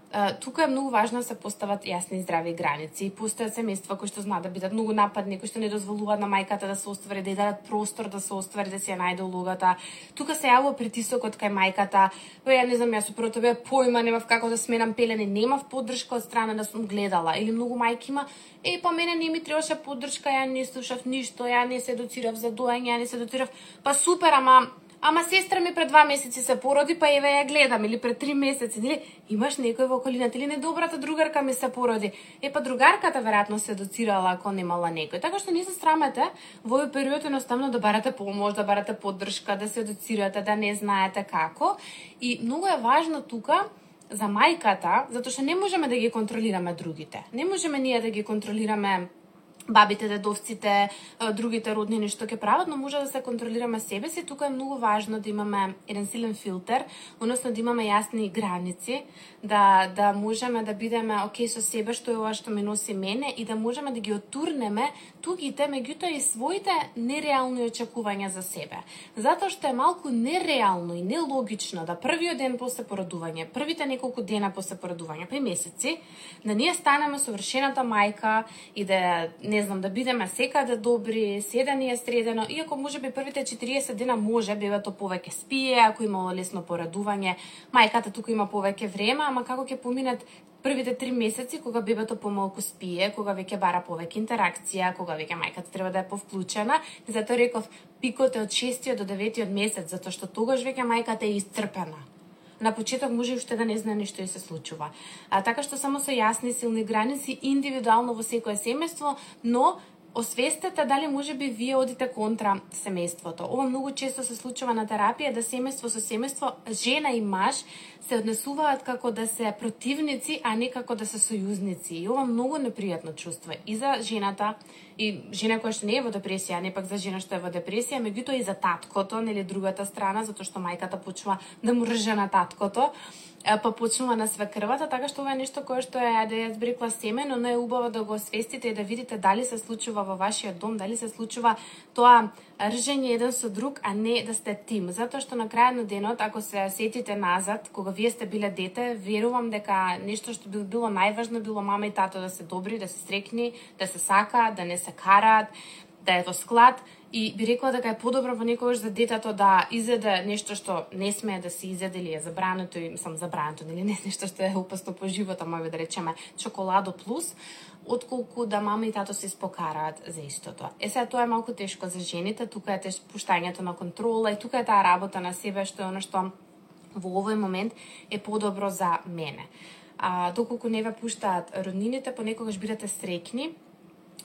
тука е многу важно да се постават јасни и здрави граници. И постојат семејства кои што знаат да бидат многу нападни, кои што не дозволуваат на мајката да се оствари, да дадат простор да се оствари, да се најде улогата. Тука се јавува притисокот кај мајката. Ја не знам, јас упрото бе појма немав како да сменам пелени, немав поддршка од страна да сум гледала. Или многу мајки има, е, па мене не ми требаше поддршка, ја не слушав ништо, ја не се доцирав за доање, ја не се доцирав. Па супер, ама ама сестра ми пред два месеци се породи, па еве ја гледам, или пред три месеци, или Имаш некој во околината, или недобрата другарка ми се породи. Е, па другарката веројатно се доцирала ако немала некој. Така што не се срамете во овој период едноставно да барате помош, да барате поддршка, да се доцирате, да не знаете како. И многу е важно тука за мајката, затоа што не можеме да ги контролираме другите. Не можеме ние да ги контролираме бабите, дедовците, другите роднини што ќе прават, но може да се контролираме себе си. Тука е многу важно да имаме еден силен филтер, односно да имаме јасни граници, да да можеме да бидеме окей со себе што е ова што ме носи мене и да можеме да ги отурнеме тугите, меѓутоа и своите нереални очекувања за себе. Затоа што е малку нереално и нелогично да првиот ден после породување, првите неколку дена после породување, па месеци, да ние станеме совршената мајка и да не знам, да бидеме секаде добри, седани е средено, иако може би првите 40 дена може бебето повеќе спие, ако имало лесно порадување, мајката тука има повеќе време, ама како ќе поминат првите три месеци кога бебето помалку спие, кога веќе бара повеќе интеракција, кога веќе мајката треба да е повклучена, затоа реков пикот е од 6 до 9 месец, затоа што тогаш веќе мајката е исцрпена на почеток може уште да не знае нешто и се случува. А, така што само со јасни силни граници индивидуално во секое семејство, но освестете дали може би вие одите контра семејството. Ова многу често се случува на терапија да семејство со семејство, жена и маж се однесуваат како да се противници, а не како да се сојузници. И ова многу непријатно чувство и за жената, и жена која што не е во депресија, не пак за жена што е во депресија, меѓутоа и за таткото, нели другата страна, затоа што мајката почува да му рже на таткото па почнува на свекрвата, така што ова е нешто кое што е да ја збрикла семе, но не е убаво да го освестите и да видите дали се случува во вашиот дом, дали се случува тоа ржење еден со друг, а не да сте тим. Затоа што на крајот на денот, ако се сетите назад, кога вие сте биле дете, верувам дека нешто што би било најважно било мама и тато да се добри, да се стрекни, да се сака, да не се караат, да е во склад и би рекла дека е подобро во некојаш за детето да изеде нешто што не смее да се изеде или е забрането и сам забрането, нели не нешто што е опасно по живота, може да речеме чоколадо плюс, отколку да мама и тато се спокараат за истото. Е сега тоа е малку тешко за жените, тука е теш пуштањето на контрола и тука е таа работа на себе што е оно што во овој момент е подобро за мене. А, доколку не ве пуштаат роднините, понекогаш бидете срекни,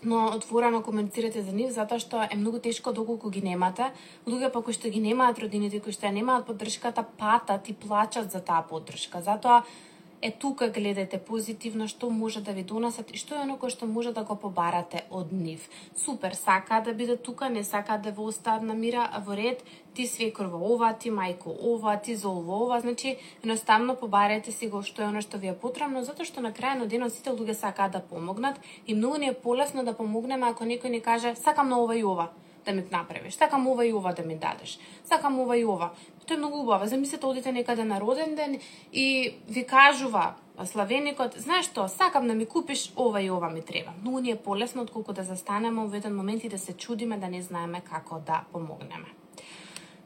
но отворено комуницирате за нив затоа што е многу тешко доколку ги немате. Луѓе па кои што ги немаат родините, кои што немаат поддршката, патат и плачат за таа поддршка. Затоа е тука гледате позитивно што може да ви донесат и што е оно кое што може да го побарате од нив. Супер, сака да биде тука, не сака да ве остават на мира, а во ред ти свекрва ова, ти мајко ова, ти за ова, ова, значи едноставно побарете си го што е оно што ви е потребно, затоа што на крај на денот сите луѓе сакаат да помогнат и многу ни е полесно да помогнеме ако некој ни каже сакам на ова и ова да ми направиш. Сакам ова и ова да ми дадеш. Сакам ова и ова. Тоа е многу убаво. Замислете одите некаде на роден ден и ви кажува славеникот, знаеш што, сакам да ми купиш ова и ова ми треба. Но ни е полесно отколку да застанеме во еден момент и да се чудиме да не знаеме како да помогнеме.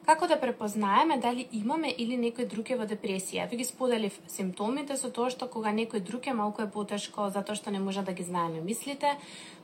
Како да препознаеме дали имаме или некој друг е во депресија? Ви ги споделив симптомите со тоа што кога некој друг е малку е потешко затоа што не може да ги знаеме мислите,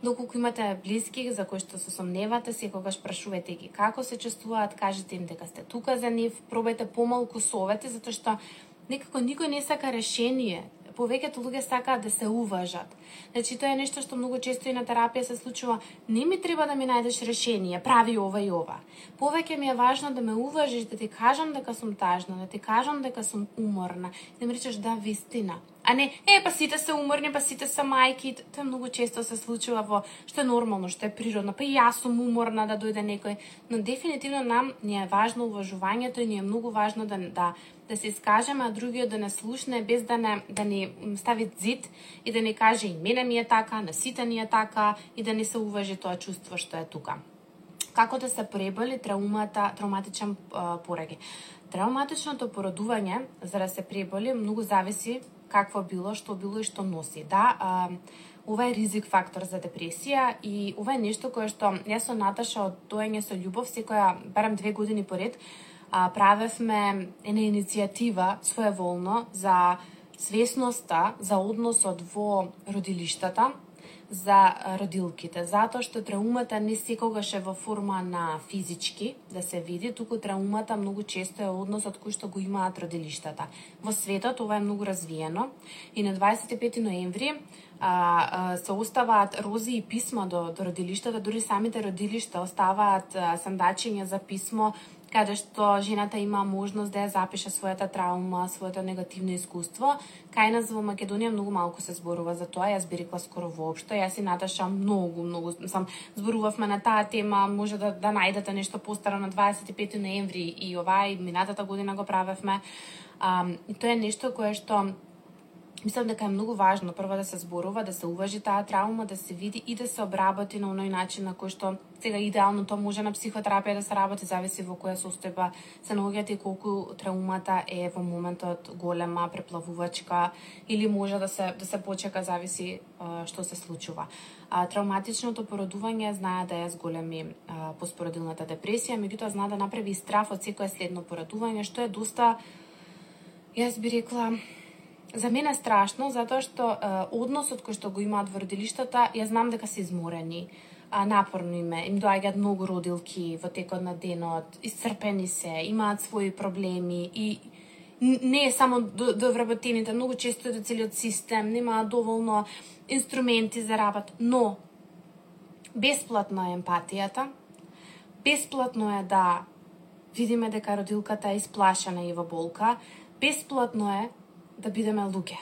доколку имате блиски за кои што се сомневате, секогаш прашувате ги како се чувствуваат, кажете им дека сте тука за нив, пробајте помалку совети затоа што некако никој не сака решение повеќето луѓе сакаат да се уважат. Значи тоа е нешто што многу често и на терапија се случува. Не ми треба да ми најдеш решение, прави ова и ова. Повеќе ми е важно да ме уважиш, да ти кажам дека сум тажна, да ти кажам дека сум уморна, да ми речеш да вистина. А не, е, па сите се уморни, па сите се мајки. Тоа многу често се случува во што е нормално, што е природно. Па и јас сум уморна да дојде некој. Но дефинитивно нам ни е важно уважувањето и ни е многу важно да, да да се искажеме, а другиот да не слушне без да не да ни стави зид и да ни каже и мене ми е така, на сите ни е така и да не се уважи тоа чувство што е тука. Како да се преболи траумата, травматичен пораги? Травматичното породување, за да се преболи, многу зависи какво било, што било и што носи. Да, а, ова е ризик фактор за депресија и ова е нешто кое што јас со Наташа од доење со љубов секоја барам две години поред а, правевме една иницијатива своеволно за свесноста за односот во родилиштата, за родилките, затоа што траумата не секогаш е во форма на физички да се види, туку траумата многу често е односот кој што го имаат родилиштата. Во светот ова е многу развиено и на 25 ноември а, а, се оставаат рози и писма до, до родилиштата, дури самите родилишта оставаат а, сандачиња за писмо каде што жената има можност да ја запише својата траума, своето негативно искуство. Кај нас во Македонија многу малку се зборува за тоа, јас би рекла скоро воопшто. Јас и Наташа многу, многу, сам зборувавме на таа тема, може да, да најдете нешто постаро на 25 ноември и ова и минатата година го правевме. А, и тоа е нешто кое што Мислам дека е многу важно прво да се зборува, да се уважи таа траума, да се види и да се обработи на оној начин на кој што сега идеално тоа може на психотерапија да се работи, зависи во која состојба се наоѓате и колку траумата е во моментот голема, преплавувачка или може да се да се почека зависи а, што се случува. А, травматичното породување знае да е зголеми а, поспородилната депресија, меѓутоа знае да направи и страф од секое следно породување, што е доста јас би рекла За мене е страшно затоа што е, односот кој што го имаат во родилиштата, ја знам дека се изморени, а, напорно име, им доаѓаат многу родилки во текот на денот, исцрпени се, имаат своји проблеми и не е само до, до вработените, многу често е до целиот систем, немаат доволно инструменти за работа, но бесплатно е емпатијата, бесплатно е да видиме дека родилката е исплашена и во болка, бесплатно е да бидеме луѓе.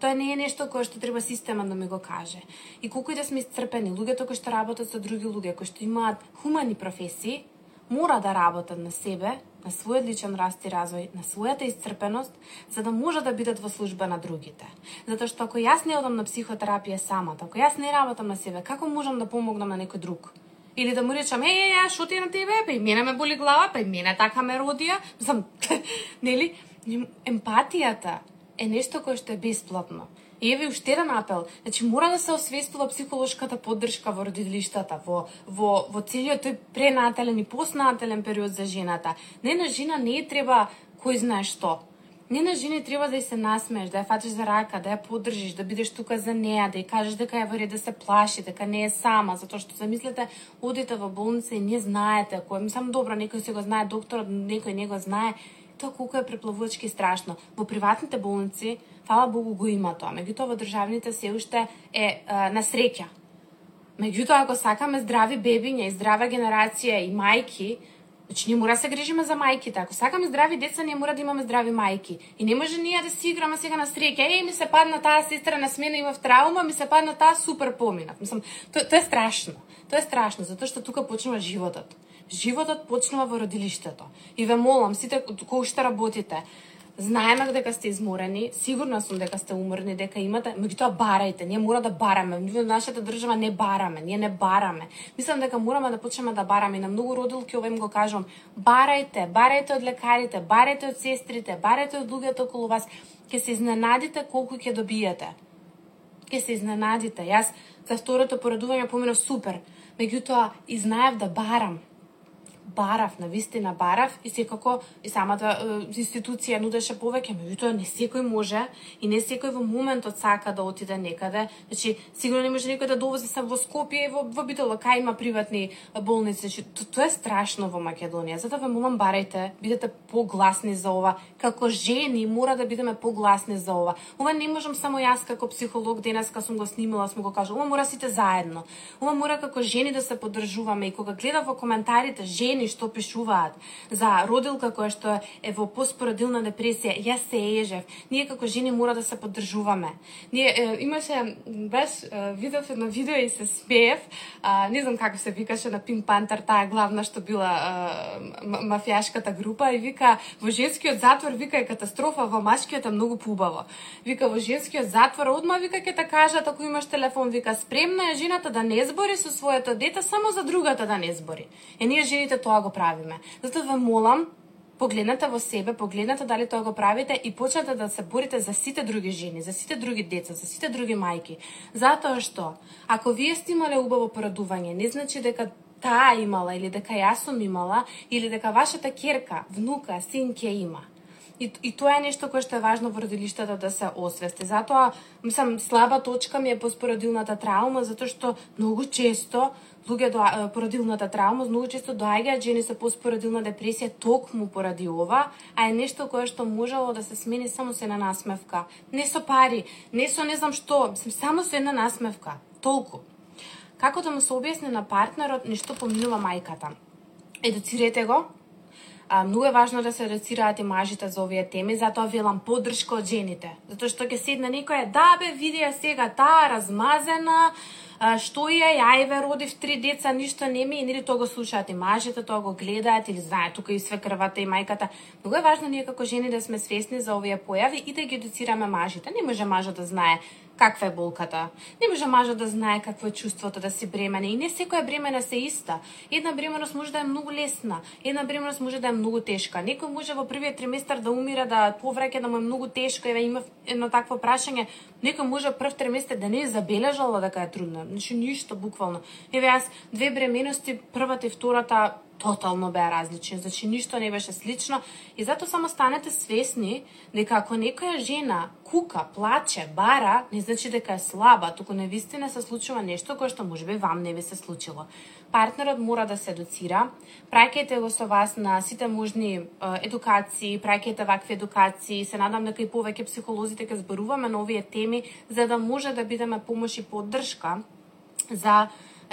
Тоа не е нешто кое што треба системот да ми го каже. И колку и да сме исцрпени, луѓето кои што работат со други луѓе, кои што имаат хумани професии, мора да работат на себе, на својот личен раст и развој, на својата исцрпеност, за да може да бидат во служба на другите. Затоа што ако јас не одам на психотерапија самата, ако јас не работам на себе, како можам да помогнам на некој друг? Или да му речам, е, е, е, шо ти на тебе, па и мене ме боли глава, па и мене така ме родија. Мислам, нели? Емпатијата е нешто кое што е бесплатно. И еве уште еден апел. Значи мора да се освестува психолошката поддршка во родилиштата, во во во целиот тој пренатален и постнатален период за жената. Не на жена не е треба кој знае што. Не на жени треба да ја се насмееш, да ја фатиш за рака, да ја поддржиш, да бидеш тука за неа, да ја кажеш дека ја вари да се плаши, дека не е сама, затоа што замислете, одите во болница и не знаете, кој само добро, некој се го знае докторот, некој не го знае, тоа колку е преплавувачки страшно. Во приватните болници, фала Богу, го има тоа. Меѓутоа, во државните се уште е, е на среќа. Меѓутоа, ако сакаме здрави бебиња и здрава генерација и мајки, Значи, ние мора да се грижиме за мајките. Ако сакаме здрави деца, ние мора да имаме здрави мајки. И не може ние да си играме сега на среќа. Еј, ми се падна таа сестра на смена имав травма, ми се падна таа супер поминав. Мислам, тоа, то е страшно. Тоа е страшно, затоа што тука почнува животот. Животот почнува во родилиштето. И ве молам, сите кои што работите, Знаеме дека сте изморени, сигурна сум дека сте уморни, дека имате, меѓутоа барајте, ние мора да бараме. Ние во нашата држава не бараме, ние не бараме. Мислам дека мораме да почнеме да бараме и на многу родилки овој им го кажам, барајте, барајте од лекарите, барајте од сестрите, барајте од луѓето околу вас, ќе се изненадите колку ќе добиете. Ќе се изненадите. Јас за второто поредување поминав супер, меѓутоа и знаев да барам барав, на вистина барав и секако и самата е, институција нудеше повеќе, меѓутоа не секој може и не секој во моментот сака да отиде некаде. Значи, сигурно не може некој да довози се во Скопје и во, во Битола, кај има приватни болници. Значи, то, тоа е страшно во Македонија. Затоа ве молам барајте, бидете погласни за ова. Како жени мора да бидеме погласни за ова. Ова не можам само јас како психолог денеска сум го снимала, сум го кажала. Ова мора сите заедно. Ова мора како жени да се поддржуваме и кога гледам во коментарите жени жени што пишуваат за родилка која што е во поспородилна депресија, јас се ежев. Ние како жени мора да се поддржуваме. Ние е, имаше баш видов едно видео и се смеев, а, не знам како се викаше на Pink Panther таа главна што била а, мафијашката група и вика во женскиот затвор вика е катастрофа, во машкиот е многу поубаво. Вика во женскиот затвор одма вика ќе те кажат ако имаш телефон, вика спремна е жената да не збори со своето дете само за другата да не збори. Е ние жените тоа го правиме. Затоа ве молам, погледнете во себе, погледнете дали тоа го правите и почнете да се борите за сите други жени, за сите други деца, за сите други мајки. Затоа што, ако вие сте имале убаво порадување, не значи дека таа имала или дека јас сум имала или дека вашата керка, внука, син ќе има. И, и тоа е нешто кое што е важно во родилиштата да се освести. Затоа, мислам, слаба точка ми е поспородилната травма, затоа што многу често луѓе до породилната травма, многу често доаѓаат жени со поспородилна депресија токму поради ова, а е нешто кое што можело да се смени само со една насмевка. Не со пари, не со не знам што, само со една насмевка. Толку. Како да му се објасни на партнерот нешто поминува мајката? Едуцирете го, А, многу е важно да се едуцираат и мажите за овие теми, затоа велам поддршка од жените. Затоа што ќе седне некоја, да бе, види ја сега таа размазена, а, што е, јајве, родив три деца, ништо не ми, и нели тоа го слушаат и мажите, тоа го гледаат или знаат тука и све крвата и мајката. Многу е важно ние како жени да сме свесни за овие појави и да ги едуцираме мажите. Не може мажот да знае каква е болката. Не може мажот да знае какво е чувството да си бремена и не секоја бремена се иста. Една бременост може да е многу лесна, една бременост може да е многу тешка. Некој може во првиот триместар да умира, да повраќа да му е многу тешко, еве има едно такво прашање. Некој може прв триместар да не е забележала дека е трудно. Значи ништо буквално. Еве јас две бременности, првата и втората тотално беа различни, значи ништо не беше слично. И затоа само станете свесни дека ако некоја жена кука, плаче, бара, не значи дека е слаба, туку не вистина се случува нешто кое што можеби вам не ви се случило. Партнерот мора да се едуцира, праќајте го со вас на сите можни едукации, праќајте вакви едукации, се надам дека и повеќе психолозите така ќе зборуваме на овие теми за да може да бидеме помош и поддршка за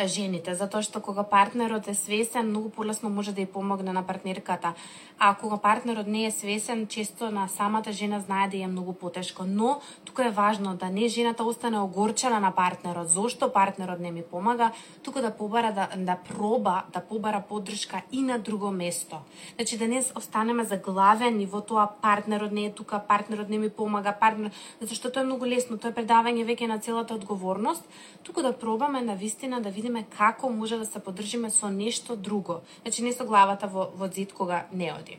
жените, затоа што кога партнерот е свесен, многу полесно може да ја помогне на партнерката. А кога партнерот не е свесен, често на самата жена знае да е многу потешко. Но тука е важно да не жената остане огорчена на партнерот, зошто партнерот не ми помага, туку да побара да, да проба да побара поддршка и на друго место. Значи да не останеме заглавени во тоа партнерот не е тука, партнерот не ми помага, партнер, затоа што тоа е многу лесно, тоа е предавање веќе на целата одговорност, туку да пробаме на вистина да видиме како може да се поддржиме со нешто друго. Значи не со главата во, во зид кога не оди.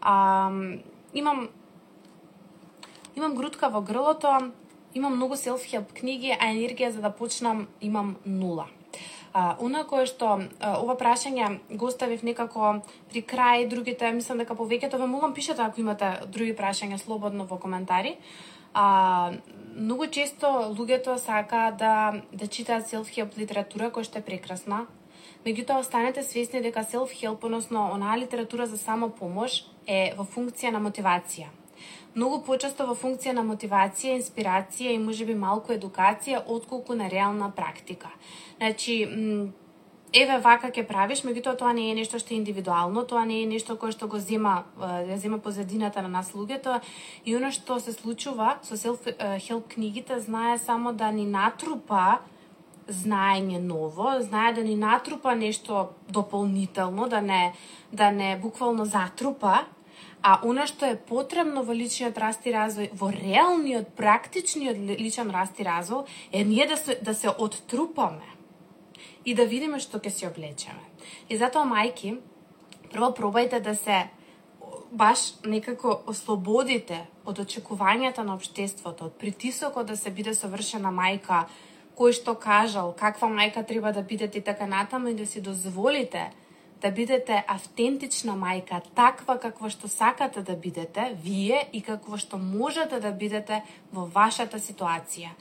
А, имам имам грудка во грлото, имам многу self-help книги, а енергија за да почнам имам нула. А, она кое што а, ова прашање го оставив некако при крај, другите, мислам дека повеќето ве молам пишете ако имате други прашања слободно во коментари. А, многу често луѓето сакаат да да читаат self-help литература која што е прекрасна. Меѓутоа останете свесни дека self-help, односно онаа литература за само помош е во функција на мотивација. Многу почесто во функција на мотивација, инспирација и можеби малку едукација отколку на реална практика. Значи, еве вака ќе правиш, меѓутоа тоа не е нешто што е индивидуално, тоа не е нешто кое што го зема ја зема позадината на нас луѓето и оно што се случува со self help книгите знае само да ни натрупа знаење ново, знае да ни натрупа нешто дополнително, да не да не буквално затрупа, а она што е потребно во личниот раст и развој, во реалниот, практичниот личен раст и развој, е ние да се, да се оттрупаме и да видиме што ќе се облечеме. И затоа, мајки, прво пробајте да се баш некако ослободите од очекувањата на обштеството, од притисокот да се биде совршена мајка, кој што кажал, каква мајка треба да бидете и така натаму и да си дозволите да бидете автентична мајка, таква каква што сакате да бидете, вие и какво што можете да бидете во вашата ситуација.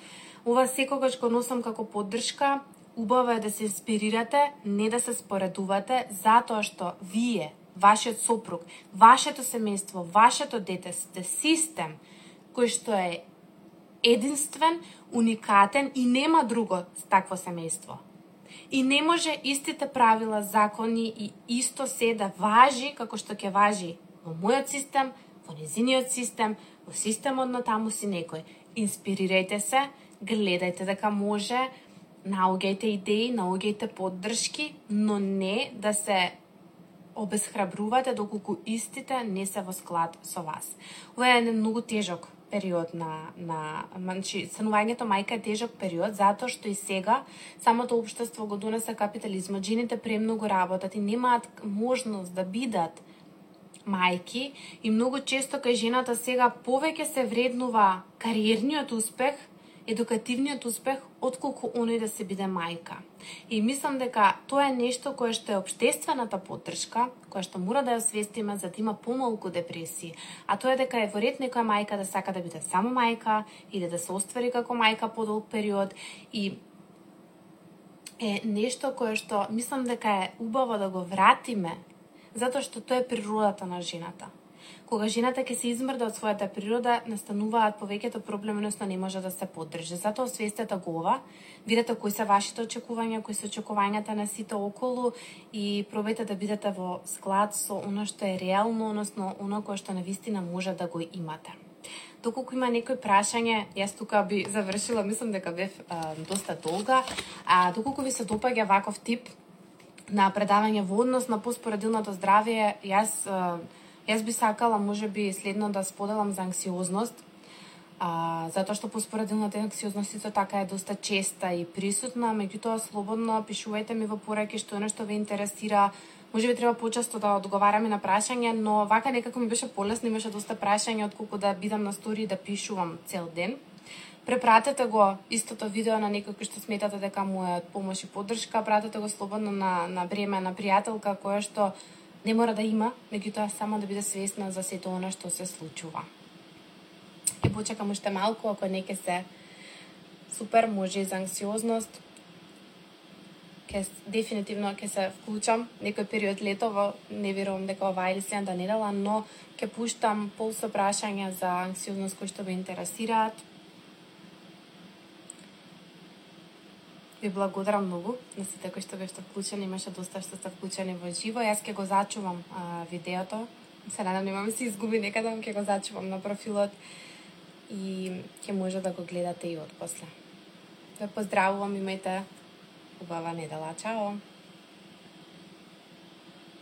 Ова секогаш го носам како поддршка Убаво е да се инспирирате, не да се споредувате, затоа што вие, вашиот сопруг, вашето семејство, вашето дете сте систем кој што е единствен, уникатен и нема друго такво семејство. И не може истите правила, закони и исто се да важи како што ќе важи во мојот систем, во незиниот систем, во системот на таму си некој. Инспирирајте се, гледајте дека може, наоѓајте идеи, наоѓајте поддршки, но не да се обесхрабрувате доколку истите не се во склад со вас. Ова е еден многу тежок период на на значи станувањето мајка е тежок период затоа што и сега самото општество го донесе капитализмот. Жените премногу работат и немаат можност да бидат мајки и многу често кај жената сега повеќе се вреднува кариерниот успех едукативниот успех отколку оној да се биде мајка. И мислам дека тоа е нешто кое што е обштествената поддршка, која што мора да ја освестиме за да има помалку депресии. А тоа е дека е во ред некоја мајка да сака да биде само мајка или да се оствари како мајка подолг период и е нешто кое што мислам дека е убаво да го вратиме, затоа што тоа е природата на жената. Кога жената ќе се измрда од својата природа, настануваат повеќето проблеми, односно не може да се поддржи. Затоа освестете го ова, видете кои се вашите очекувања, кои се очекувањата на сите околу и пробајте да бидете во склад со оно што е реално, односно оно кое што навистина може да го имате. Доколку има некои прашање, јас тука би завршила, мислам дека бев а, доста долга, а доколку ви се допаѓа ваков тип на предавање во однос на поспоредилното здравје, јас а, Јас би сакала, може би, следно да споделам за анксиозност, а, затоа што поспоредилната анксиозност исто така е доста честа и присутна, меѓутоа слободно пишувајте ми во пораки што е нешто ве интересира, може би треба почесто да одговараме на прашања, но вака некако ми беше полесно, имаше доста прашања отколку да бидам на стори и да пишувам цел ден. Препратете го истото видео на некој што сметате дека му е помош и поддршка, пратете го слободно на, на време на пријателка која што не мора да има, меѓутоа само да биде свесна за сето она што се случува. Ќе почекам уште малку, ако не ке се супер, може и за анксиозност. Ке, дефинитивно ќе се вклучам некој период летово, не верувам дека ова или следната недела, но ќе пуштам пол со прашања за анксиозност кои што ве интересираат Ви благодарам многу на сите кои што бевте вклучени, имаше доста што сте вклучени во живо. Јас ќе го зачувам а, видеото. Се надам нема се изгуби некаде, ќе го зачувам на профилот и ќе може да го гледате и од после. Ве поздравувам, имајте убава недела. Чао!